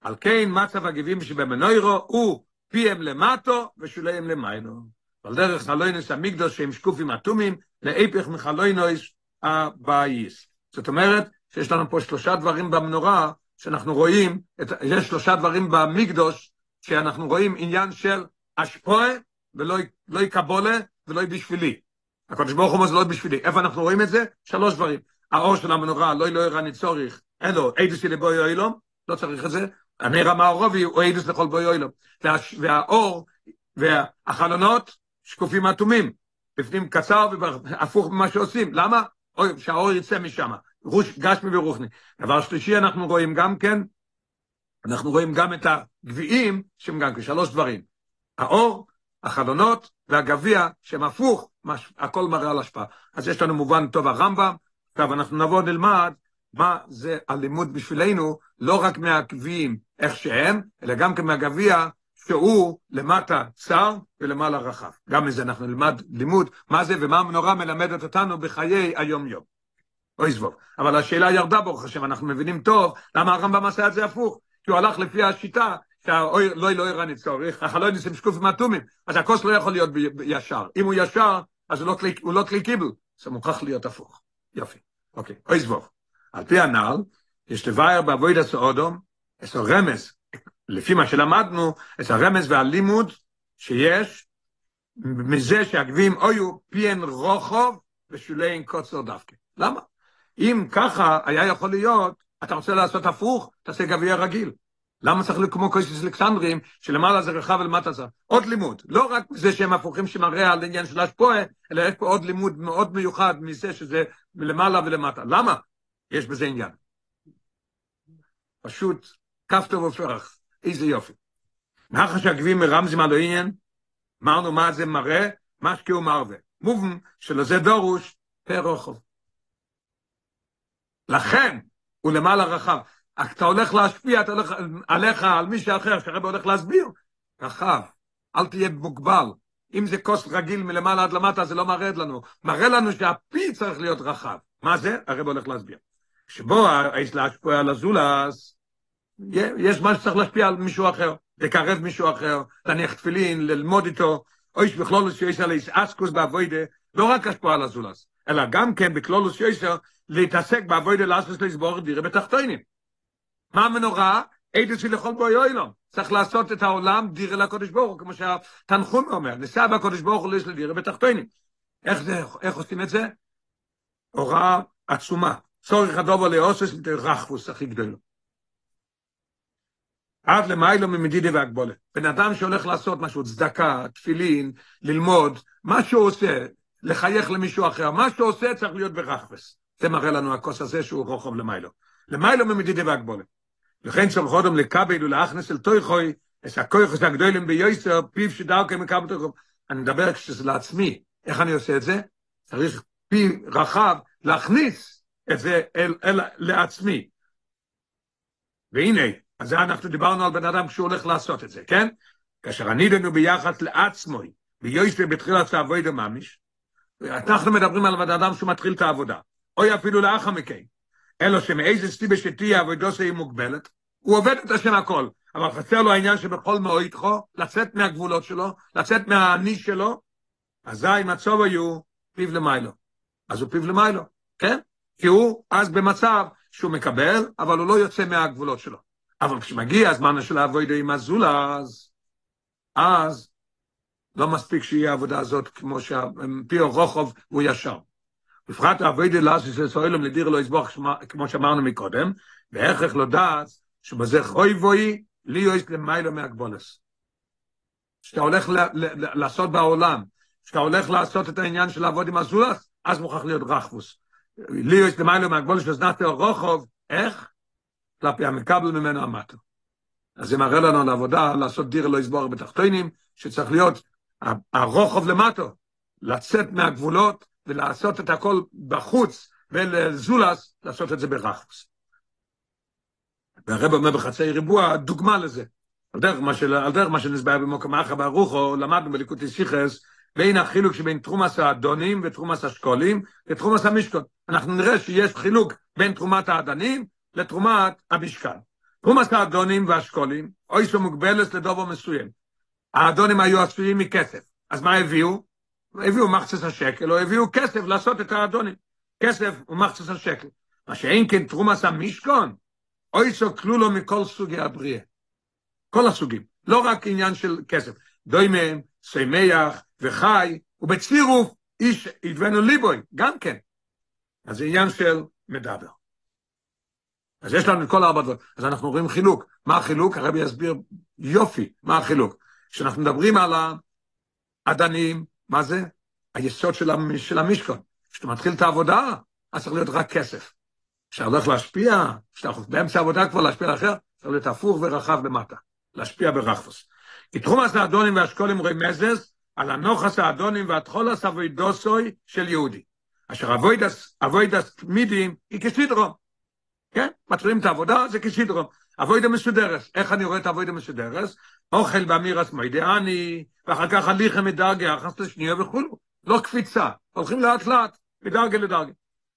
על כן מצב הגיבים שבמנוירו הוא פיהם למטו ושוליהם למיילו. על דרך חלוינס המקדוש שהם שקופים אטומים, להפך מחלוינוס הבאיס. זאת אומרת שיש לנו פה שלושה דברים במנורה, שאנחנו רואים, את, יש שלושה דברים במקדוש, שאנחנו רואים עניין של אשפועה, ולא לא יקבולה ולא בשבילי. הקדוש ברוך הוא מזלות בשבילי. איפה אנחנו רואים את זה? שלוש דברים. האור של המנורה, לא ילא ירא צורך, אין לו, אידוס לבוי אוילום, לא צריך את זה, הנר המערובי הוא אידוס לכל בוי אוילום. והאור והחלונות שקופים אטומים, בפנים קצר והפוך ממה שעושים. למה? אוי, שהאור יצא משם, רוש, גשמי ורוחני. דבר שלישי אנחנו רואים גם כן, אנחנו רואים גם את הגביעים, שהם גם כן שלוש דברים. האור, החלונות והגביע, שהם הפוך, מש, הכל מראה על השפעה. אז יש לנו מובן טוב הרמב"ם, עכשיו אנחנו נבוא נלמד מה זה הלימוד בשבילנו, לא רק מהגביעים איך שהם, אלא גם כן מהגביע שהוא למטה צר ולמעלה רחב. גם מזה אנחנו נלמד לימוד מה זה ומה המנורה מלמדת אותנו בחיי היום-יום. אוי זבוב. אבל השאלה ירדה ברוך השם, אנחנו מבינים טוב למה הרמב"ם עשה את זה הפוך. כי הוא הלך לפי השיטה שהאוי לא לא ירני צורך, החלוי ניסים שקופים אטומים, אז הכוס לא יכול להיות ישר. אם הוא ישר, אז הוא לא כלי, לא קיבל, זה מוכרח להיות הפוך. יופי. אוקיי, אוי זבוב. על פי הנ"ל, יש לבאר בעבוד הסעודום, יש לו רמז, לפי מה שלמדנו, את הרמז והלימוד שיש מזה שהגביעים אויו פיין רוחוב ושולי קוצר דווקא. למה? אם ככה היה יכול להיות, אתה רוצה לעשות הפוך, תעשה גביע רגיל. למה צריך כמו קויסיס אלכסנדרים, שלמעלה זה רחב ולמטה זה? עוד לימוד. לא רק זה שהם הפוכים שמראה על עניין של השפועה, אלא יש פה עוד לימוד מאוד מיוחד מזה שזה מלמעלה ולמטה. למה? יש בזה עניין. פשוט כפתור ופרח. איזה יופי. מאחר שהגביעים מרמזים על העניין, אמרנו מה זה מראה, מה שקיעו מרווה. מובן שלזה דורוש פר רוחב. לכן הוא למעלה רחב. אתה הולך להשפיע, אתה הולך עליך, על מישהו אחר, שהרבא הולך להסביר, רחב, אל תהיה מוגבל. אם זה כוס רגיל מלמעלה עד למטה, זה לא מראה לנו. מראה לנו שהפי צריך להיות רחב. מה זה? הרבא הולך להסביר. שבו יש להשפיע על הזולס, יש מה שצריך להשפיע על מישהו אחר, לקרב מישהו אחר, להניח תפילין, ללמוד איתו, או יש בכלולוס שיש עלי אסקוס באבוידה, לא רק השפעה על הזולס, אלא גם כן בכלולוס שיש להתעסק באבוידה לאסקוס לסבור דירה בתחתונים. מה המנורה? איזה שלכל בו יוילום. צריך לעשות את העולם דירה לקודש ברוך כמו שהתנחום אומר, ניסה בקודש ברוך הוא לדירה בתחתונים. איך זה, איך עושים את זה? הוראה עצומה. צורך הדובר לאוסס רחפוס הכי גדול. עד למיילו ממדידי והגבולת. בן אדם שהולך לעשות משהו, צדקה, תפילין, ללמוד, מה שהוא עושה, לחייך למישהו אחר, מה שהוא עושה צריך להיות ברחפס. זה מראה לנו הכוס הזה שהוא רוחב למיילו. למיילו ממדידי והגבולת. לכן אודם לקבל ולהכנס אל תויכוי, את הכויכוס הגדולים ביוסר, פיו שדאוקי מקבל תויכוי. אני מדבר כשזה לעצמי, איך אני עושה את זה? צריך פי רחב להכניס את זה אל, אל, לעצמי. והנה, אז זה אנחנו דיברנו על בן אדם כשהוא הולך לעשות את זה, כן? כאשר ענידנו ביחס לעצמו, ויושבי בתחילת העבודה ממש, אנחנו מדברים על בן אדם שהוא מתחיל את העבודה, או אפילו לאחר מכן, אלא שמאיזה סיבה שתהיה עבודתו היא מוגבלת, הוא עובד את השם הכל, אבל חסר לו העניין שבכל מאויתכו, לצאת מהגבולות שלו, לצאת מהניש שלו, אזי מצוב היו פיו למיילו. אז הוא פיו למיילו, כן? כי הוא אז במצב שהוא מקבל, אבל הוא לא יוצא מהגבולות שלו. אבל כשמגיע הזמן של העבודה עם הזולז, אז לא מספיק שיהיה העבודה הזאת כמו שהפי רוחב הוא ישר. בפרט העבודה לאסיס לסוילם לדיר לא יסבוך כמו שאמרנו מקודם, והכרח לא דעת שבזה חוי בוי לי יש למיילו מהגבולס. שאתה הולך לעשות בעולם, שאתה הולך לעשות את העניין של לעבוד עם הזולס, אז מוכרח להיות רחבוס. לי יש למיילו מהגבולס, וזנת רוחב, איך? כלפי המקבל ממנו המטו. אז זה מראה לנו על עבודה, לעשות דיר לא יסבור בתחתונים, שצריך להיות הרוחב למטו, לצאת מהגבולות ולעשות את הכל בחוץ, ולזולס, לעשות את זה ברחוס. והרב אומר בחצי ריבוע, דוגמה לזה. על דרך מה, של, על דרך מה שנסבר במוקם אחר ברוחו, למדנו בליקוטי שיחס, בין החילוק שבין תרומס האדונים ותרומס השקולים ותרומס המשקון. אנחנו נראה שיש חילוק בין תרומת האדנים לתרומת המשכן. תרומת האדונים והשקולים, אוי שמוגבלת לדובו מסוים. האדונים היו עשויים מכסף. אז מה הביאו? הביאו מחצס השקל, או הביאו כסף לעשות את האדונים. כסף הוא מחצס השקל. מה שאין כן תרומס המשכון, אוי סוקלו לו מכל סוגי הבריאה. כל הסוגים, לא רק עניין של כסף. דוימם, סיימח וחי, ובצירוף איש ידבנו ליבוי, גם כן. אז זה עניין של מדבר. אז יש לנו את כל ארבע דברים. אז אנחנו רואים חילוק. מה החילוק? הרבי יסביר יופי מה החילוק. כשאנחנו מדברים על האדנים, מה זה? היסוד של, של המשכון. כשאתה מתחיל את העבודה, אז צריך להיות רק כסף. כשאתה הולך להשפיע, כשאתה באמצע העבודה כבר להשפיע אחר, צריך להיות הפוך ורחב למטה. להשפיע ברחפוס. כי תחום הסעדונים והאשכולים רואים מזז, על הנוחס האדונים והתחולס אבוידוסוי של יהודי. אשר אבוידס תמידים היא כסדרום. כן? מתחילים את העבודה, זה כסדרום. אבוידה מסודרת. איך אני רואה את אבוידה מסודרת? אוכל באמירס מוידעני, ואחר כך הליכה מדרגה, יחס לשנייה וכולו. לא קפיצה, הולכים לאט לאט, מדרגה לדרגה.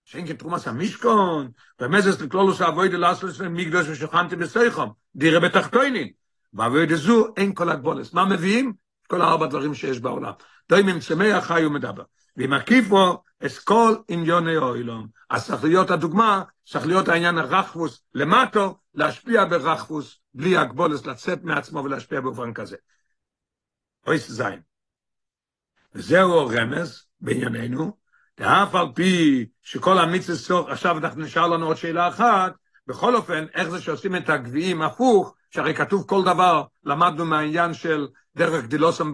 שאין כן תרומס המשכון, ומזס לכלולוס אבוידה לעשות מקדוש ושוכנתי בסייחום, דירה בתחתוינין. באבוידה זו אין כל הגבולס. מה מביאים? כל הארבע דברים שיש בעולם. דוימים צמח חי ומדבר. ועם עקיפו, את כל עניוני האוילום. אז צריך להיות הדוגמה, צריך להיות העניין הרחפוס למטו, להשפיע ברחפוס, בלי הגבולס, לצאת מעצמו ולהשפיע באופן כזה. אויס זין. וזהו הרמז בענייננו, ואף על פי שכל המצווה סוף, עכשיו אנחנו נשאר לנו עוד שאלה אחת, בכל אופן, איך זה שעושים את הגביעים הפוך, שהרי כתוב כל דבר, למדנו מהעניין של דרך גדילוסם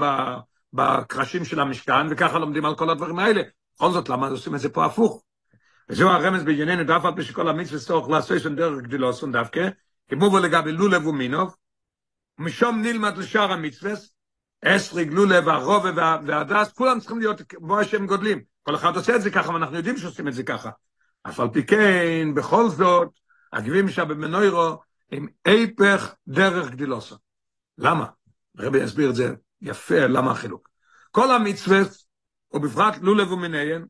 בקרשים של המשכן, וככה לומדים על כל הדברים האלה. בכל זאת, למה עושים את זה פה הפוך? וזהו הרמז בענייננו, דף על פי שכל המצווה לעשות שם דרך גדילוסם דווקא, כמו בו לגבי לולב ומינוב, ומשום נלמד לשאר המצווה, אסריג, לולב, הרובע והדס, כולם צריכים להיות כמו שהם גודלים. כל אחד עושה את זה ככה, ואנחנו יודעים שעושים את זה ככה. אף על פי כן, בכל זאת, הגביעים שבמנוירו הם היפך דרך גדילוסו. למה? הרבי יסביר את זה יפה, למה החילוק. כל המצווה, ובפרט לולב ומניין,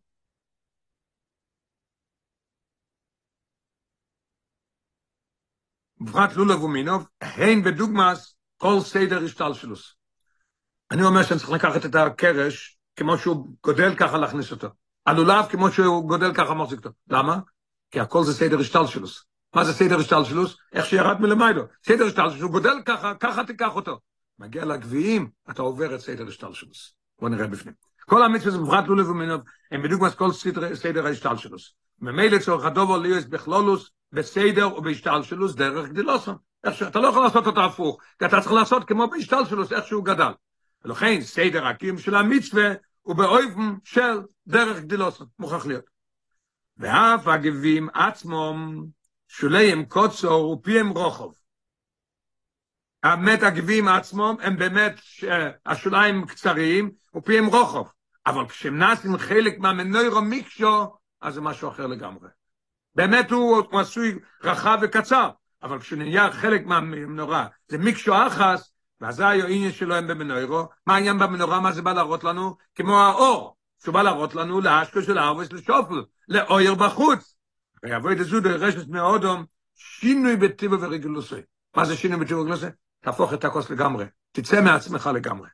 בפרט לולב ומינוב, הן בדוגמאס כל סדר השתלשלוס. אני אומר שאני צריך לקחת את הקרש, כמו שהוא גודל ככה להכניס אותו. הלולב כמו שהוא גודל ככה מחזיק אותו. למה? כי הכל זה סדר השתלשלוס. מה זה סדר השתלשלוס? איך שירד מלמיילו. סדר השתלשלוס, הוא גודל ככה, ככה תיקח אותו. מגיע לגביעים, אתה עובר את סדר השתלשלוס. בוא נראה בפנים. כל המצוות בפרט לולב ומינוב, הם מה כל סדר, ההשתלשלוס. ממילא צורך הדובו ליאס בכלולוס, בסדר ובהשתלשלוס דרך גדילוסון. אתה לא יכול לעשות אותו הפוך, כי אתה צריך לעשות כמו בהשתלשלוס, איך שהוא גדל. ולכן סדר הקים של המצווה הוא באויפן של דרך גדילוסון, מוכרח להיות. ואף הגבים עצמם שוליהם קוצור ופיהם רוחוב. האמת הגבים עצמם הם באמת השוליים קצריים ופיהם רוחוב. אבל כשהם נעשים חלק מהמנוירו מיקשו, אז זה משהו אחר לגמרי. באמת הוא, עשוי רחב וקצר, אבל כשהוא נהיה חלק מהמנורה, זה מיקשו אחס, ואז העניין שלו הם במנוירו, מה העניין במנורה, מה זה בא להראות לנו? כמו האור, שהוא בא להראות לנו לאשקו של הארוויס לשופל, לאויר בחוץ. ויבוא את זו דרשת מאודום, שינוי בטיבו ורגלוסי. מה זה שינוי בטיבו ורגלוסי? תהפוך את הכוס לגמרי, תצא מעצמך לגמרי.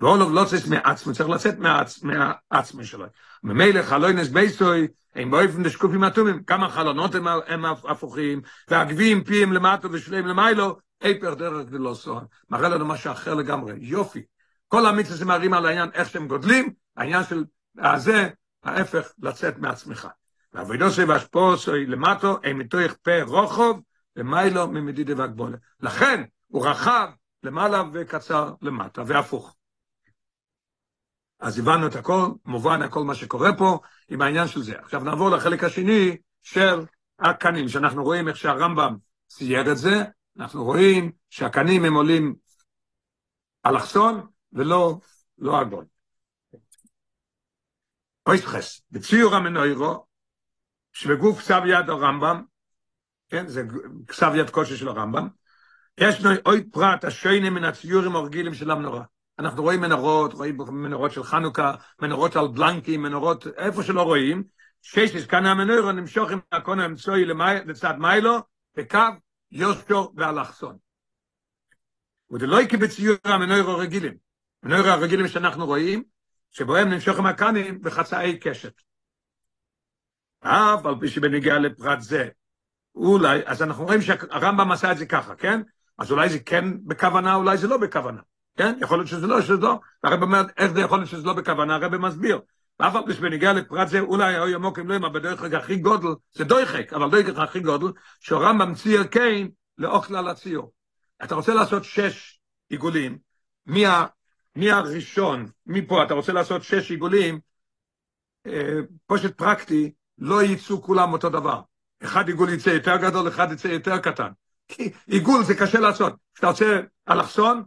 ואולוב לא צריך מעצמו, צריך לצאת מהעצמי שלו. ממילא חלוינס בייסוי, הם באופן דשקופים אטומים, כמה חלונות הם, הם הפוכים, והגביעים פיהם למטו ושלהם למיילו, היפר דרך ולא סון. מראה לנו משהו אחר לגמרי, יופי. כל המצווה מראים על העניין איך שהם גודלים, העניין של הזה, ההפך, לצאת מעצמך. ועבודוסי והשפוסי למטו, הם מתוך פה רוחוב, למיילו ממדידי והגבולה. לכן, הוא רחב למעלה וקצר למטה, והפוך. אז הבנו את הכל, מובן הכל מה שקורה פה עם העניין של זה. עכשיו נעבור לחלק השני של הקנים, שאנחנו רואים איך שהרמב"ם צייר את זה, אנחנו רואים שהקנים הם עולים אלכסון ולא לא עגול. אויסטחס, בציור המנוירו, שבגוף כסב יד הרמב"ם, כן, זה כסב יד קושי של הרמב"ם, יש לנו עוד פרט השוינים מן הציורים הרגילים של המנורה. אנחנו רואים מנורות, רואים מנורות של חנוכה, מנורות על בלנקים, מנורות איפה שלא רואים, שיש כאן המנוירו נמשוך עם הקון האמצעי לצד מיילו, בקו יושו ואלכסון. וזה לא יקי בציור המנוירו רגילים. מנוירו הרגילים שאנחנו רואים, שבוהם נמשוך עם הקנים בחצאי קשת. אף על פי שבנגיע לפרט זה, אולי, אז אנחנו רואים שהרמב"ם עשה את זה ככה, כן? אז אולי זה כן בכוונה, אולי זה לא בכוונה. כן? יכול להיות שזה לא, שזה לא. הרב אומר, איך זה יכול להיות שזה לא בכוונה? הרב מסביר. ואף על פי שבניגיע לפרט זה, אולי היו ימוקים לא עם בדרך הכי גודל, זה דויחק, אבל דויחק הכי גודל, שהרמב"ם צייר כן לאוכל על הציור. אתה רוצה לעשות שש עיגולים, מי, ה, מי הראשון, מפה אתה רוצה לעשות שש עיגולים, אה, פושט פרקטי, לא יצאו כולם אותו דבר. אחד עיגול יצא יותר גדול, אחד יצא יותר קטן. כי עיגול זה קשה לעשות. כשאתה רוצה אלכסון,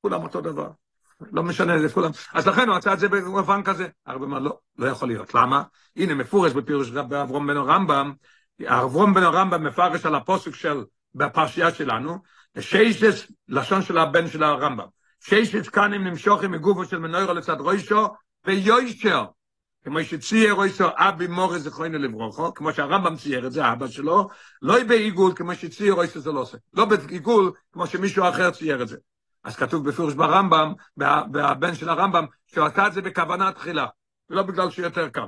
כולם אותו דבר. לא משנה, זה כולם. אז לכן הוא עשה את זה במובן כזה. הרבה מה לא, לא יכול להיות. למה? הנה, מפורש בפירוש באברום בן הרמב"ם, אברום בן הרמב"ם מפרש על הפוסק של, בפרשייה שלנו, שיישס, לשון של הבן של הרמב"ם. שיישס קנים נמשוכים מגופו של מנוירו לצד רוישו, ויוישר. כמו שצייר רוישו אבי מורי זכרוינו לברוכו, כמו שהרמב"ם צייר את זה, אבא שלו, לא בעיגול כמו שצייר רוישו זה לא עושה. לא בעיגול כמו שמישהו אחר צייר את זה. אז כתוב בפירוש ברמב"ם, והבן של הרמב"ם, שהוא עשה את זה בכוונה תחילה, ולא בגלל שהוא יותר קל.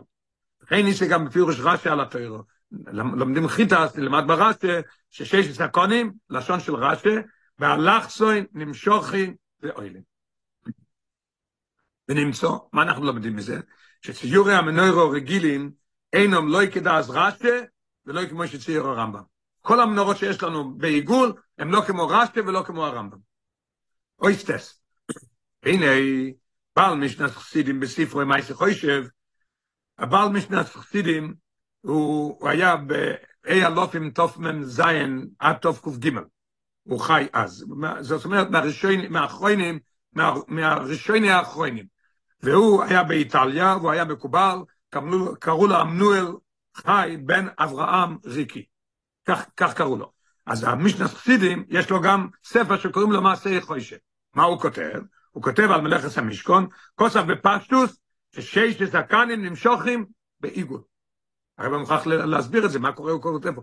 אין לי שגם בפירוש רש"י על התוירו. לומדים חיטה, למד ברש"י, ששש סקונים, לשון של רש"י, והלכסוין נמשוכי ואוילים. ונמצא, מה אנחנו לומדים מזה? שציורי המנוירו רגילים, אינם לא יקדע אז רש"י, ולא כמו שצייר הרמב"ם. כל המנורות שיש לנו בעיגול, הם לא כמו רש"י ולא כמו הרמב"ם. אויסטס. הנה, בעל משנת חסידים בספרו מייסי חוישב, הבעל משנת חסידים, הוא, הוא היה באי אלופים תוף מ"ז עד תוף ק"ג. הוא חי אז. זאת אומרת, מהראשונים, מהאחרונים, מה, מהראשונים האחרונים. והוא היה באיטליה, והוא היה מקובל, קראו לו אמנואל חי בן אברהם ריקי. כך, כך קראו לו. אז המשנת חסידים, יש לו גם ספר שקוראים לו מעשה חוישב. מה הוא כותב? הוא כותב על מלאכת המשכון, כוסף בפשטוס, ששש זקנים נמשוכים בעיגול. הרב מוכרח להסביר את זה, מה קורה, הוא כותב פה.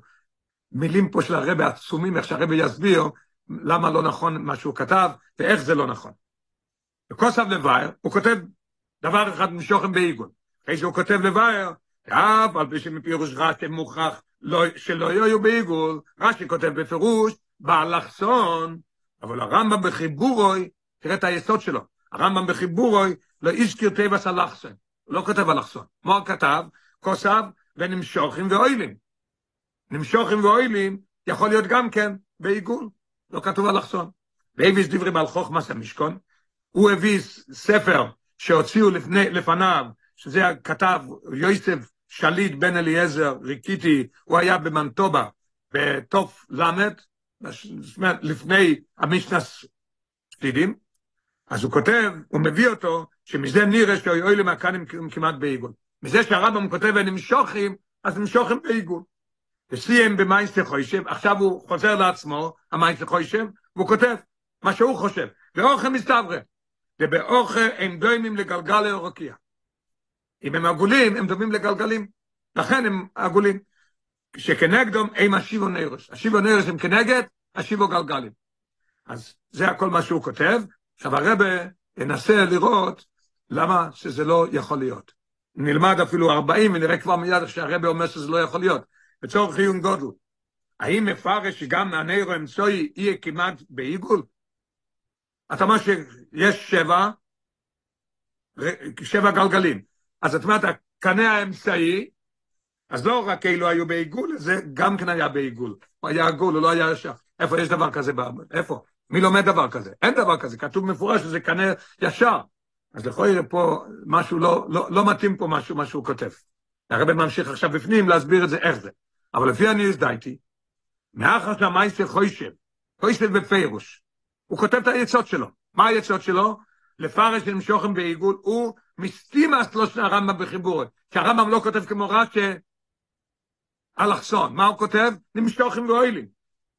מילים פה של הרב עצומים, איך שהרב יסביר למה לא נכון מה שהוא כתב, ואיך זה לא נכון. בכוסף לבייר, הוא כותב דבר אחד נמשוכם בעיגול. אחרי שהוא כותב לבייר, אף על פי שמפירוש רש"י מוכרח לא, שלא יהיו בעיגול, רש"י כותב בפירוש, באלכסון, אבל הרמב"ם בחיבורוי, תראה את היסוד שלו, הרמב"ם בחיבורוי לא הזכיר טבע סלחסן, הוא לא כותב אלכסון. הוא כתב? כוסף ונמשוכים ואוילים. נמשוכים ואוילים יכול להיות גם כן בעיגול, לא כתוב אלכסון. והביס דברי בעל חוכמס המשכון, הוא הביא ספר שהוציאו לפני, לפניו, שזה כתב יוסף שליט בן אליעזר ריקיטי, הוא היה במנטובה, בתוף למד, לפני המשנס שטידים, אז הוא כותב, הוא מביא אותו, שמזה נראה שאוי למכנים כמעט בעיגול. מזה שהרמב"ם כותב ונמשוכים, אז נמשוכים בעיגול. וסיים במיינסטר חוישב, עכשיו הוא חוזר לעצמו, המיינסטר חוישב, והוא כותב מה שהוא חושב. ואוכל מסתברא, ובאוכל הם דוימים לגלגל לאורקיה. אם הם עגולים, הם דומים לגלגלים. לכן הם עגולים. שכנגדום הם השיבו נרש. השיבו נרש הם כנגד, השיבו גלגלים. אז זה הכל מה שהוא כותב. עכשיו הרבה ינסה לראות למה שזה לא יכול להיות. נלמד אפילו 40 ונראה כבר מיד שהרבה אומר שזה לא יכול להיות. בצורך עיון גודל. האם מפרש שגם הנרו אמצוי יהיה כמעט בעיגול? אתה אומר שיש שבע, שבע גלגלים. אז את אומרת, הקנה האמצעי, אז לא רק אלו היו בעיגול, זה גם כן היה בעיגול. הוא היה עגול, הוא לא היה ישר. איפה יש דבר כזה? איפה? מי לומד דבר כזה? אין דבר כזה, כתוב מפורש שזה קנה ישר. אז לכוי פה משהו לא, לא, לא מתאים פה משהו, מה שהוא כותב. הרב ממשיך עכשיו בפנים להסביר את זה, איך זה. אבל לפי אני הזדייתי, מאחר שהמייסר חוישב, חוישב בפירוש, הוא כותב את היצות שלו. מה היצות שלו? לפרש למשוכם בעיגול, הוא מסתימה שלושת הרמב"ם בחיבורת. שהרמב"ם לא כותב כמו רש"י, אלכסון. מה הוא כותב? נמשוכם ואוילים.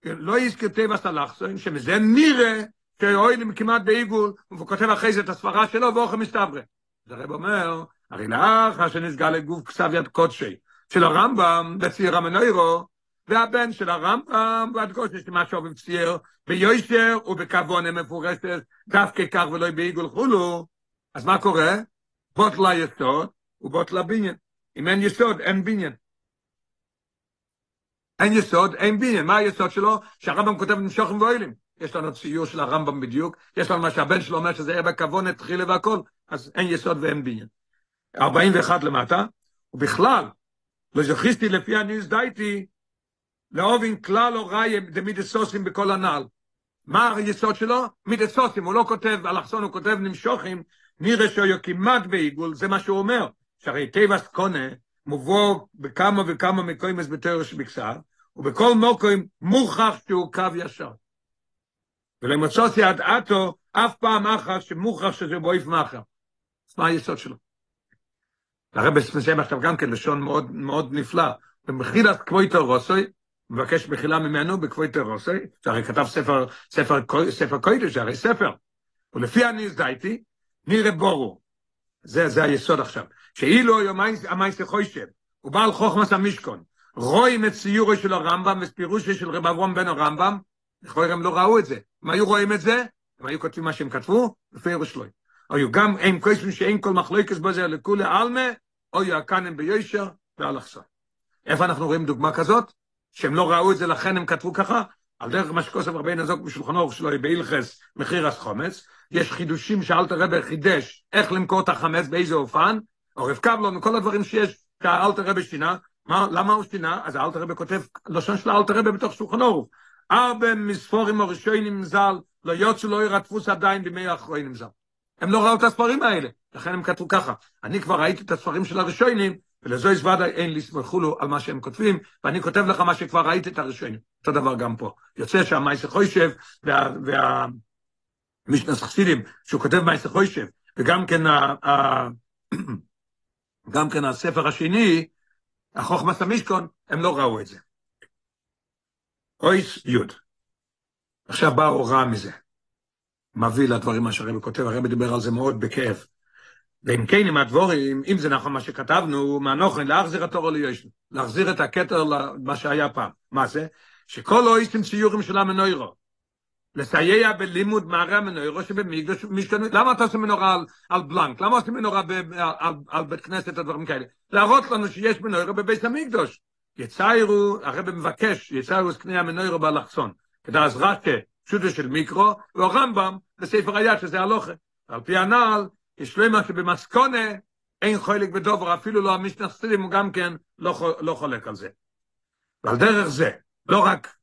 לא יזכר טבע אלכסון, שמזה נראה שאוילים כמעט בעיגול, והוא כותב אחרי זה את הספרה שלו ואוכל מסתברא. אז הרב אומר, הרי לאחר שנסגל לגוף כסב יד קודשי של הרמב"ם בציר המנוירו, והבן של הרמב"ם ועד גושי שמה שאוהבים צייר ביושר ובכוונה מפורשת דווקא כך ולא בעיגול חולו, אז מה קורה? בוטלה יסוד ובוטלה בניין. אם אין יסוד, אין בניין. אין יסוד, אין בניין. מה היסוד שלו? שהרמב"ם כותב נמשוכם ואוהלים. יש לנו ציור של הרמב"ם בדיוק, יש לנו מה שהבן שלו אומר שזה היה בכוונה תחילה והכל, אז אין יסוד ואין בניין. 41 למטה, ובכלל, זכיסתי לפי הניס דייתי, לאובין כלל ראי דמידסוסים בכל הנעל. מה היסוד שלו? מידסוסים, הוא לא כותב, אלכסון הוא כותב נמשוכים, שהוא כמעט בעיגול, זה מה שהוא אומר. שהרי טבעס קונה מובוא בכמה וכמה מקוימס בתיאור שבקסר, ובכל מוקוים מוכח שהוא קו ישר. ולמצוסי עד עתו, אף פעם אחת שמוכח שזה בויף מאחר. מה היסוד שלו? הרב מסיים עכשיו גם כן לשון מאוד, מאוד נפלא. במחילת כבויתו רוסוי, מבקש מחילה ממנו בכבויתו רוסוי, שהרי כתב ספר, ספר, ספר קוידש, הרי ספר. ולפי אני הזדייתי, נראה בורו. זה, זה היסוד עכשיו. שאילו המייס חוישב, הוא בעל חוכמס המשכון, רואים את ציורו של הרמב"ם ופירושו של רב אברום בן הרמב"ם, לכאורה הם לא ראו את זה. אם היו רואים את זה, הם היו כותבים מה שהם כתבו, בפירוש לא. היו גם הם כותבים שאין כל מחלוקס בזה לכולי או יעקנם ביושר ואלכסון. איפה אנחנו רואים דוגמה כזאת? שהם לא ראו את זה, לכן הם כתבו ככה? על דרך מה שכוסף הרבה נזוק בשולחנו שלו מחיר החומץ, יש חידושים שאלתר רבי חידש איך למכור את החמץ, באיזה אופן, או רב קבלון, כל הדברים שיש, שהאלתר רבי שינה, מה, למה הוא שינה? אז האלתר רבי כותב, לשון של האלתר רבי בתוך שולחנו, ארבע מספורים הראשונים ז"ל, לא יוצאו לא ירטפוס עדיין בימי האחרונים ז"ל. הם לא ראו את הספרים האלה, לכן הם כתבו ככה. אני כבר ראיתי את הספרים של הראשונים, ולזו יש ודאי אין לסמכו לו על מה שהם כותבים, ואני כותב לך מה שכבר ראיתי את הראשונים. אותו דבר גם פה. יוצא שהמייסר חוישב, וה... וה... משנס חסידים, שהוא כותב מייסר חוישב, וגם כן. ה... גם כן הספר השני, החוכמת המשכון, הם לא ראו את זה. אויס יוד. עכשיו באה הוראה מזה. מביא לדברים מה שהרבי כותב, הרבי דיבר על זה מאוד בכאב. ואם כן, עם הדבורים, אם זה נכון מה שכתבנו, מהנוכן, להחזיר התור ליושנו, להחזיר את הכתר למה שהיה פעם. מה זה? שכל אויסים ציורים של המנוירו, לסייע בלימוד מערי המנוירו שבמקדוש משכנו, למה אתה עושה מנורה על, על בלנק? למה עושים מנורה ב, על, על, על בית כנסת או דברים כאלה? להראות לנו שיש מנוירו בבית המקדוש. יציירו, הרב מבקש, יציירו קנה המנוירו באלכסון. כדי אז רש"א, פשוטו של מיקרו, והרמב"ם בספר היד, שזה הלוכה. על פי הנעל, יש למה שבמסקונה אין חולק בדובר, אפילו לא המשנה חסידים, הוא גם כן לא, לא חולק על זה. ועל דרך זה, לא רק,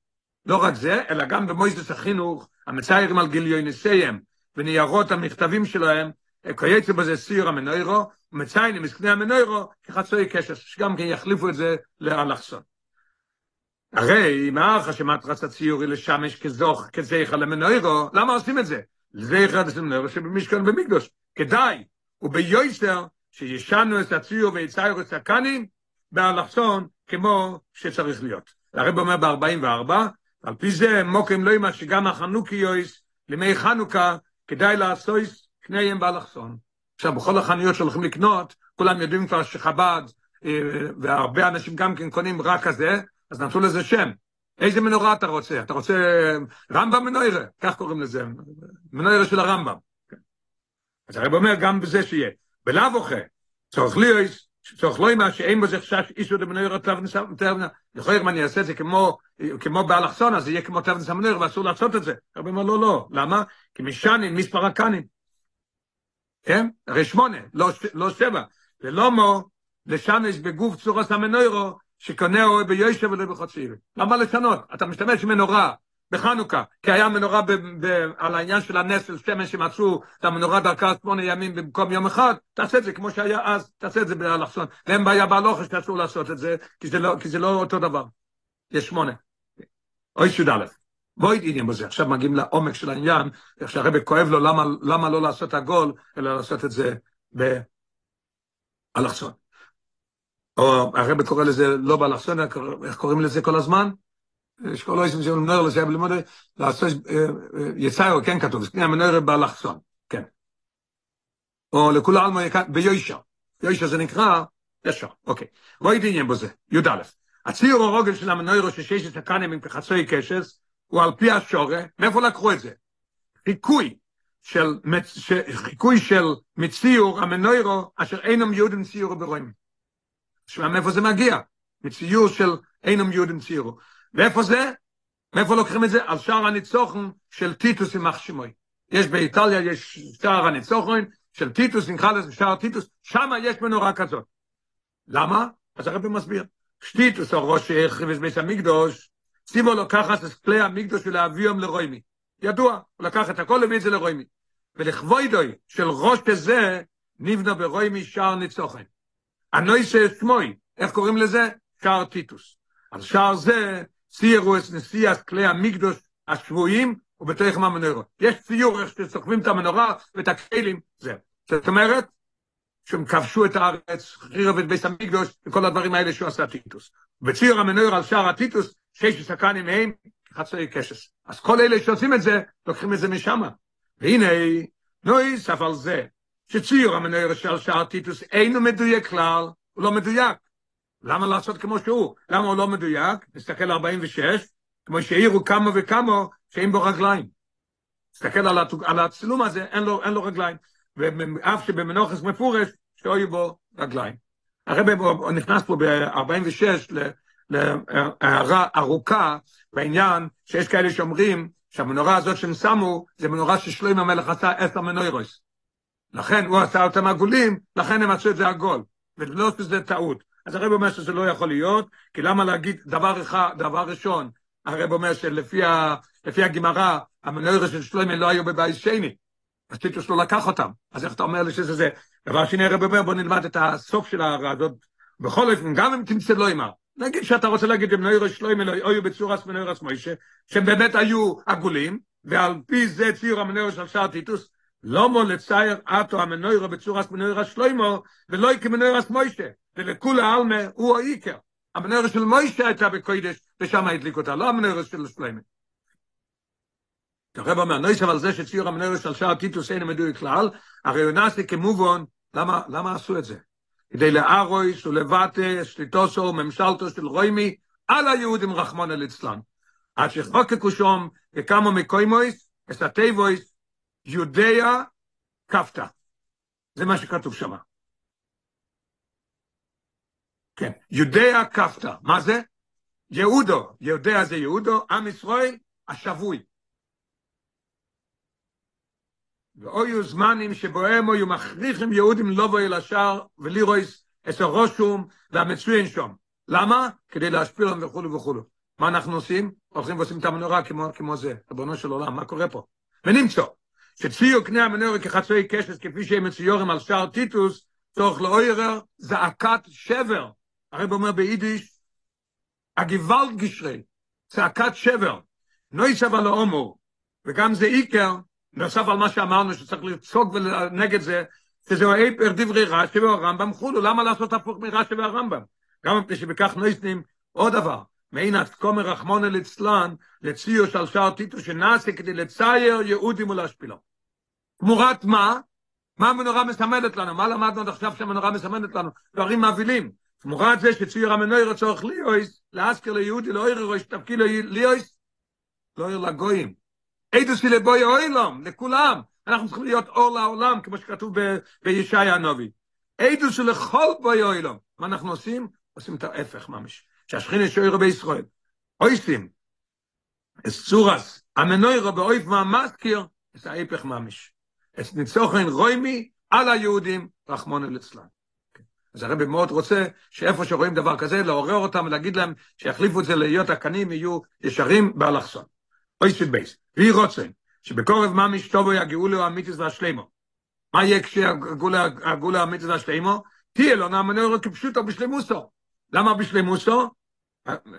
לא רק זה, אלא גם במויסדס החינוך, המציירים על גיליוניסיהם וניירות המכתבים שלהם, קויצה בזה סיר המנוירו, מציינים מסקני המנוירו כחצוי קשר, שגם כן יחליפו את זה לאלכסון. הרי הארכה שמטרס הציור היא לשמש כזוך, כזכר למנוירו, למה עושים את זה? לזכר למנוירו שבמשכן במקדוש. כדאי, וביויסר, שישנו את הציור ויציירו את הקנים, באלכסון, כמו שצריך להיות. הרב אומר ב-44, על פי זה מוקרים לא ימה שגם החנוקיויס, לימי חנוכה, כדאי לעשות קניהם באלכסון. עכשיו, בכל החנויות שהולכים לקנות, כולם יודעים כבר שחב"ד, והרבה אנשים גם כן קונים רק כזה, אז נתנו לזה שם. איזה מנורה אתה רוצה? אתה רוצה רמב"ם מנוירה? כך קוראים לזה, מנוירה של הרמב"ם. אז הרב אומר גם בזה שיהיה. בלאו אוכל, צורך לי, צורך לא אימה שאין בזה חשש איסו דמנוירה תבנה, יכול להיות אם אני אעשה את זה כמו, כמו באלכסון, אז זה יהיה כמו תבנס המנוירה ואסור לעשות את זה. הרב אומר לא, לא. למה? כי משנים, מספר הקנים. כן? הרי שמונה, לא, לא שבע. ולא מו, לשמש בגוף צורס המנוירו, שקונהו ביושב ולא בחוציר. למה לשנות? אתה משתמש במנורה בחנוכה, כי היה מנורה ב, ב, על העניין של הנס של שמן שמצאו את המנורה דרכה שמונה ימים במקום יום אחד, תעשה את זה כמו שהיה אז, תעשה את זה באלכסון. ואין בעיה בהלוכה שאסור לעשות את זה, כי זה, לא, כי זה לא אותו דבר. יש שמונה. אוי שוד א', בואי עניין בזה. עכשיו מגיעים לעומק של העניין, איך שהרבא כואב לו למה, למה לא לעשות עגול, אלא לעשות את זה באלכסון. או הרב קורא לזה לא באלכסון, איך קוראים לזה כל הזמן? איזה שם מנור לזה בלימוד לעשות יצאו כן כתוב זה המנור באלכסון כן. או לכול עלמא ביוישה יוישה זה נקרא ישר אוקיי. בואי עניין בזה י"א. הציור הרוגל של המנור ששיש את הקנים עם כחצוי קשס הוא על פי השורה מאיפה לקחו את זה? חיקוי של חיקוי של מציור המנוירו אשר אינם יהודים ציורו ברואים. שמע מאיפה זה מגיע? מציור של אינם יהודים ציורו. ואיפה זה? מאיפה לוקחים את זה? על שער הניצוחן של טיטוס יימח שמוי. יש באיטליה, יש שער הניצוחן של טיטוס, נקרא לזה שער טיטוס, שם יש מנורה כזאת. למה? אז הרבי מסביר. שטיטוס, או ראש חריבס בית המקדוש, סיבו לוקחת את כלי המקדוש ולהביאם לרוימי. ידוע, הוא לקח את הכל את זה לרוימי. ולכבוידוי של ראש כזה, נבנה ברוימי שער ניצוחן. הנויסה שמוי, איך קוראים לזה? שער טיטוס. על שער זה, ציירו את נשיאת כלי המקדוש השבויים, ובתוך מהמנורה. יש ציור איך שסוחבים את המנורה ואת הכלים, זה. זאת אומרת, שהם כבשו את הארץ, חירב את בית המקדוש, וכל הדברים האלה שהוא עשה טיטוס. בציור המנורה על שער הטיטוס, שש סקנים מהם, חצי קשס. אז כל אלה שעושים את זה, לוקחים את זה משם. והנה, נויס אף על זה, שציור המנורה של שער טיטוס אינו מדויק כלל, הוא לא מדויק. למה לעשות כמו שהוא? למה הוא לא מדויק? נסתכל 46, כמו שהעירו כמה וכמה שאין בו רגליים. תסתכל על, התוג, על הצילום הזה, אין לו, אין לו רגליים. ואף שבמנוחס מפורש, שהיו בו רגליים. הרב נכנס פה ב-46 להערה ארוכה בעניין שיש כאלה שאומרים שהמנורה הזאת שהם שמו, זה מנורה ששלוים המלך עשה עשר מנוירוס. לכן הוא עשה אותם עגולים, לכן הם עשו את זה עגול. ולא שזה טעות. אז הרב אומר שזה לא יכול להיות, כי למה להגיד דבר אחד, דבר ראשון, הרב אומר שלפי הגמרא, המנוירה של שלוימה לא היו בבית שני, אז טיטוס לא לקח אותם. אז איך אתה אומר לי שזה זה? דבר שני, הרב אומר, בוא נלמד את הסוף של ההערה הזאת. בכל אופן, גם אם תמצא לא אמר, נגיד שאתה רוצה להגיד שמנוירה שלוימה לא היו בצורס מנוירס מוישה, שהם באמת היו עגולים, ועל פי זה ציור המנוירה של שער טיטוס, לא מו לצייר אטו המנוירה בצורס מנוירס שלוימו, ולא כמנוירס מוישה, ולכול העלמה הוא העיקר. המנוירה של מוישה הייתה בקוידש, ושם הדליק אותה, לא המנוירה של שלוימה. הרב אומר, נויס אבל זה שציור המנוירה של שער טיטוס אין מדויק כלל, הרי הוא נעשה כמובן, למה, למה עשו את זה? כדי לארויס ולבטא שליטוסו וממשלתו של רוימי על היהודים רחמון אל אצלן. עד שחוקקו שום וכמה מקוימויס, את יודע כפתא. זה מה שכתוב שם. כן, יודע כפתא. מה זה? יהודו, יודע זה יהודו, עם ישראל, השבוי. ואויו זמנים שבוהם היו מכריחים יהודים לבוא אל השער ולירויס את הרושום והמצוין שם. למה? כדי להשפיע להם וכולו וכולו. מה אנחנו עושים? הולכים ועושים את המנורה כמו, כמו זה, ריבונו של עולם, מה קורה פה? ונמצא, שצפיו קנה המנורה כחצוי קשת כפי שהם מציורים על שער טיטוס, צורך לאוירר זעקת שבר. הרב אומר ביידיש, הגוואלד גשרי, צעקת שבר. נויס אבל לאומור, וגם זה איקר, נוסף על מה שאמרנו שצריך לצעוק נגד זה, שזה היפר דברי רש"י והרמב"ם חולו, למה לעשות הפוך מרש"י והרמב"ם? גם מפני שבכך נויסנים עוד דבר, מעין התקומר רחמון אל אצלן, לציור של שער טיטו שנעשה כדי לצייר יהודים ולהשפילו. תמורת מה? מה המנורה מסמלת לנו? מה למדנו עד עכשיו שהמנורה מסמלת לנו? דברים מבהילים. תמורת זה שציור המנורה צורך ליאויס, להזכיר ליהודי, לא עיר ראש תפקיד ליאויס, לא עיר לגויים. עדוס לבוי אוילום, לכולם. אנחנו צריכים להיות אור לעולם, כמו שכתוב בישעיה הנובי. עדוס לכל בוי אוילום. מה אנחנו עושים? עושים את ההפך ממש. שהשכינה שורה בישראל. עושים את צורת המנורה באופן המזכיר, את ההפך ממש. את ניצחון רומי על היהודים, רחמנא ליצלן. אז הרבי מאוד רוצה שאיפה שרואים דבר כזה, לעורר אותם ולהגיד להם שיחליפו את זה להיות הקנים, יהיו ישרים באלכסון. אות י"ב. ויהי רצון, שבקרוב ממש תבוא הגאולה האמיתית והשלימה. מה יהיה כשהגאולה האמיתית והשלימה? תהיה לנו המנורה כפשוטה בשלימותה. למה בשלימותה?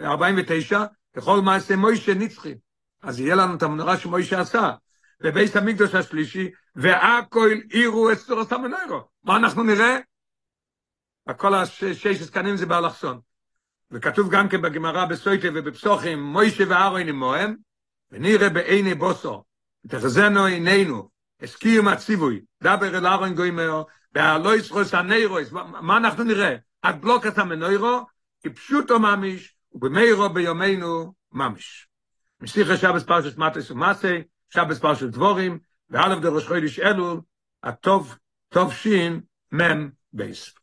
49, ככל מעשה משה נצחי. אז יהיה לנו את המנורה שמשה עשה. בבית המקדוש השלישי, והכל יראו את צורת המנורה. מה אנחנו נראה? הכל השש הקנים זה באלכסון. וכתוב גם כן בגמרא בסוטה ובפסחים, משה ואהרון עמהם, ונראה בעיני בשר, תחזינה עינינו, הסכים הציווי, דבר אל ארון גוימר, והלויס רוס הנאירוס, מה אנחנו נראה? עד בלוקת המנוירו, כפשוטו ממש, ובמאירו ביומנו ממש. משיחה שבס פרשת מטס ומסי, שבס פרשת דבורים, ואלף דרוש חוידיש אלול, הטוב, טוב שין, מם בייס.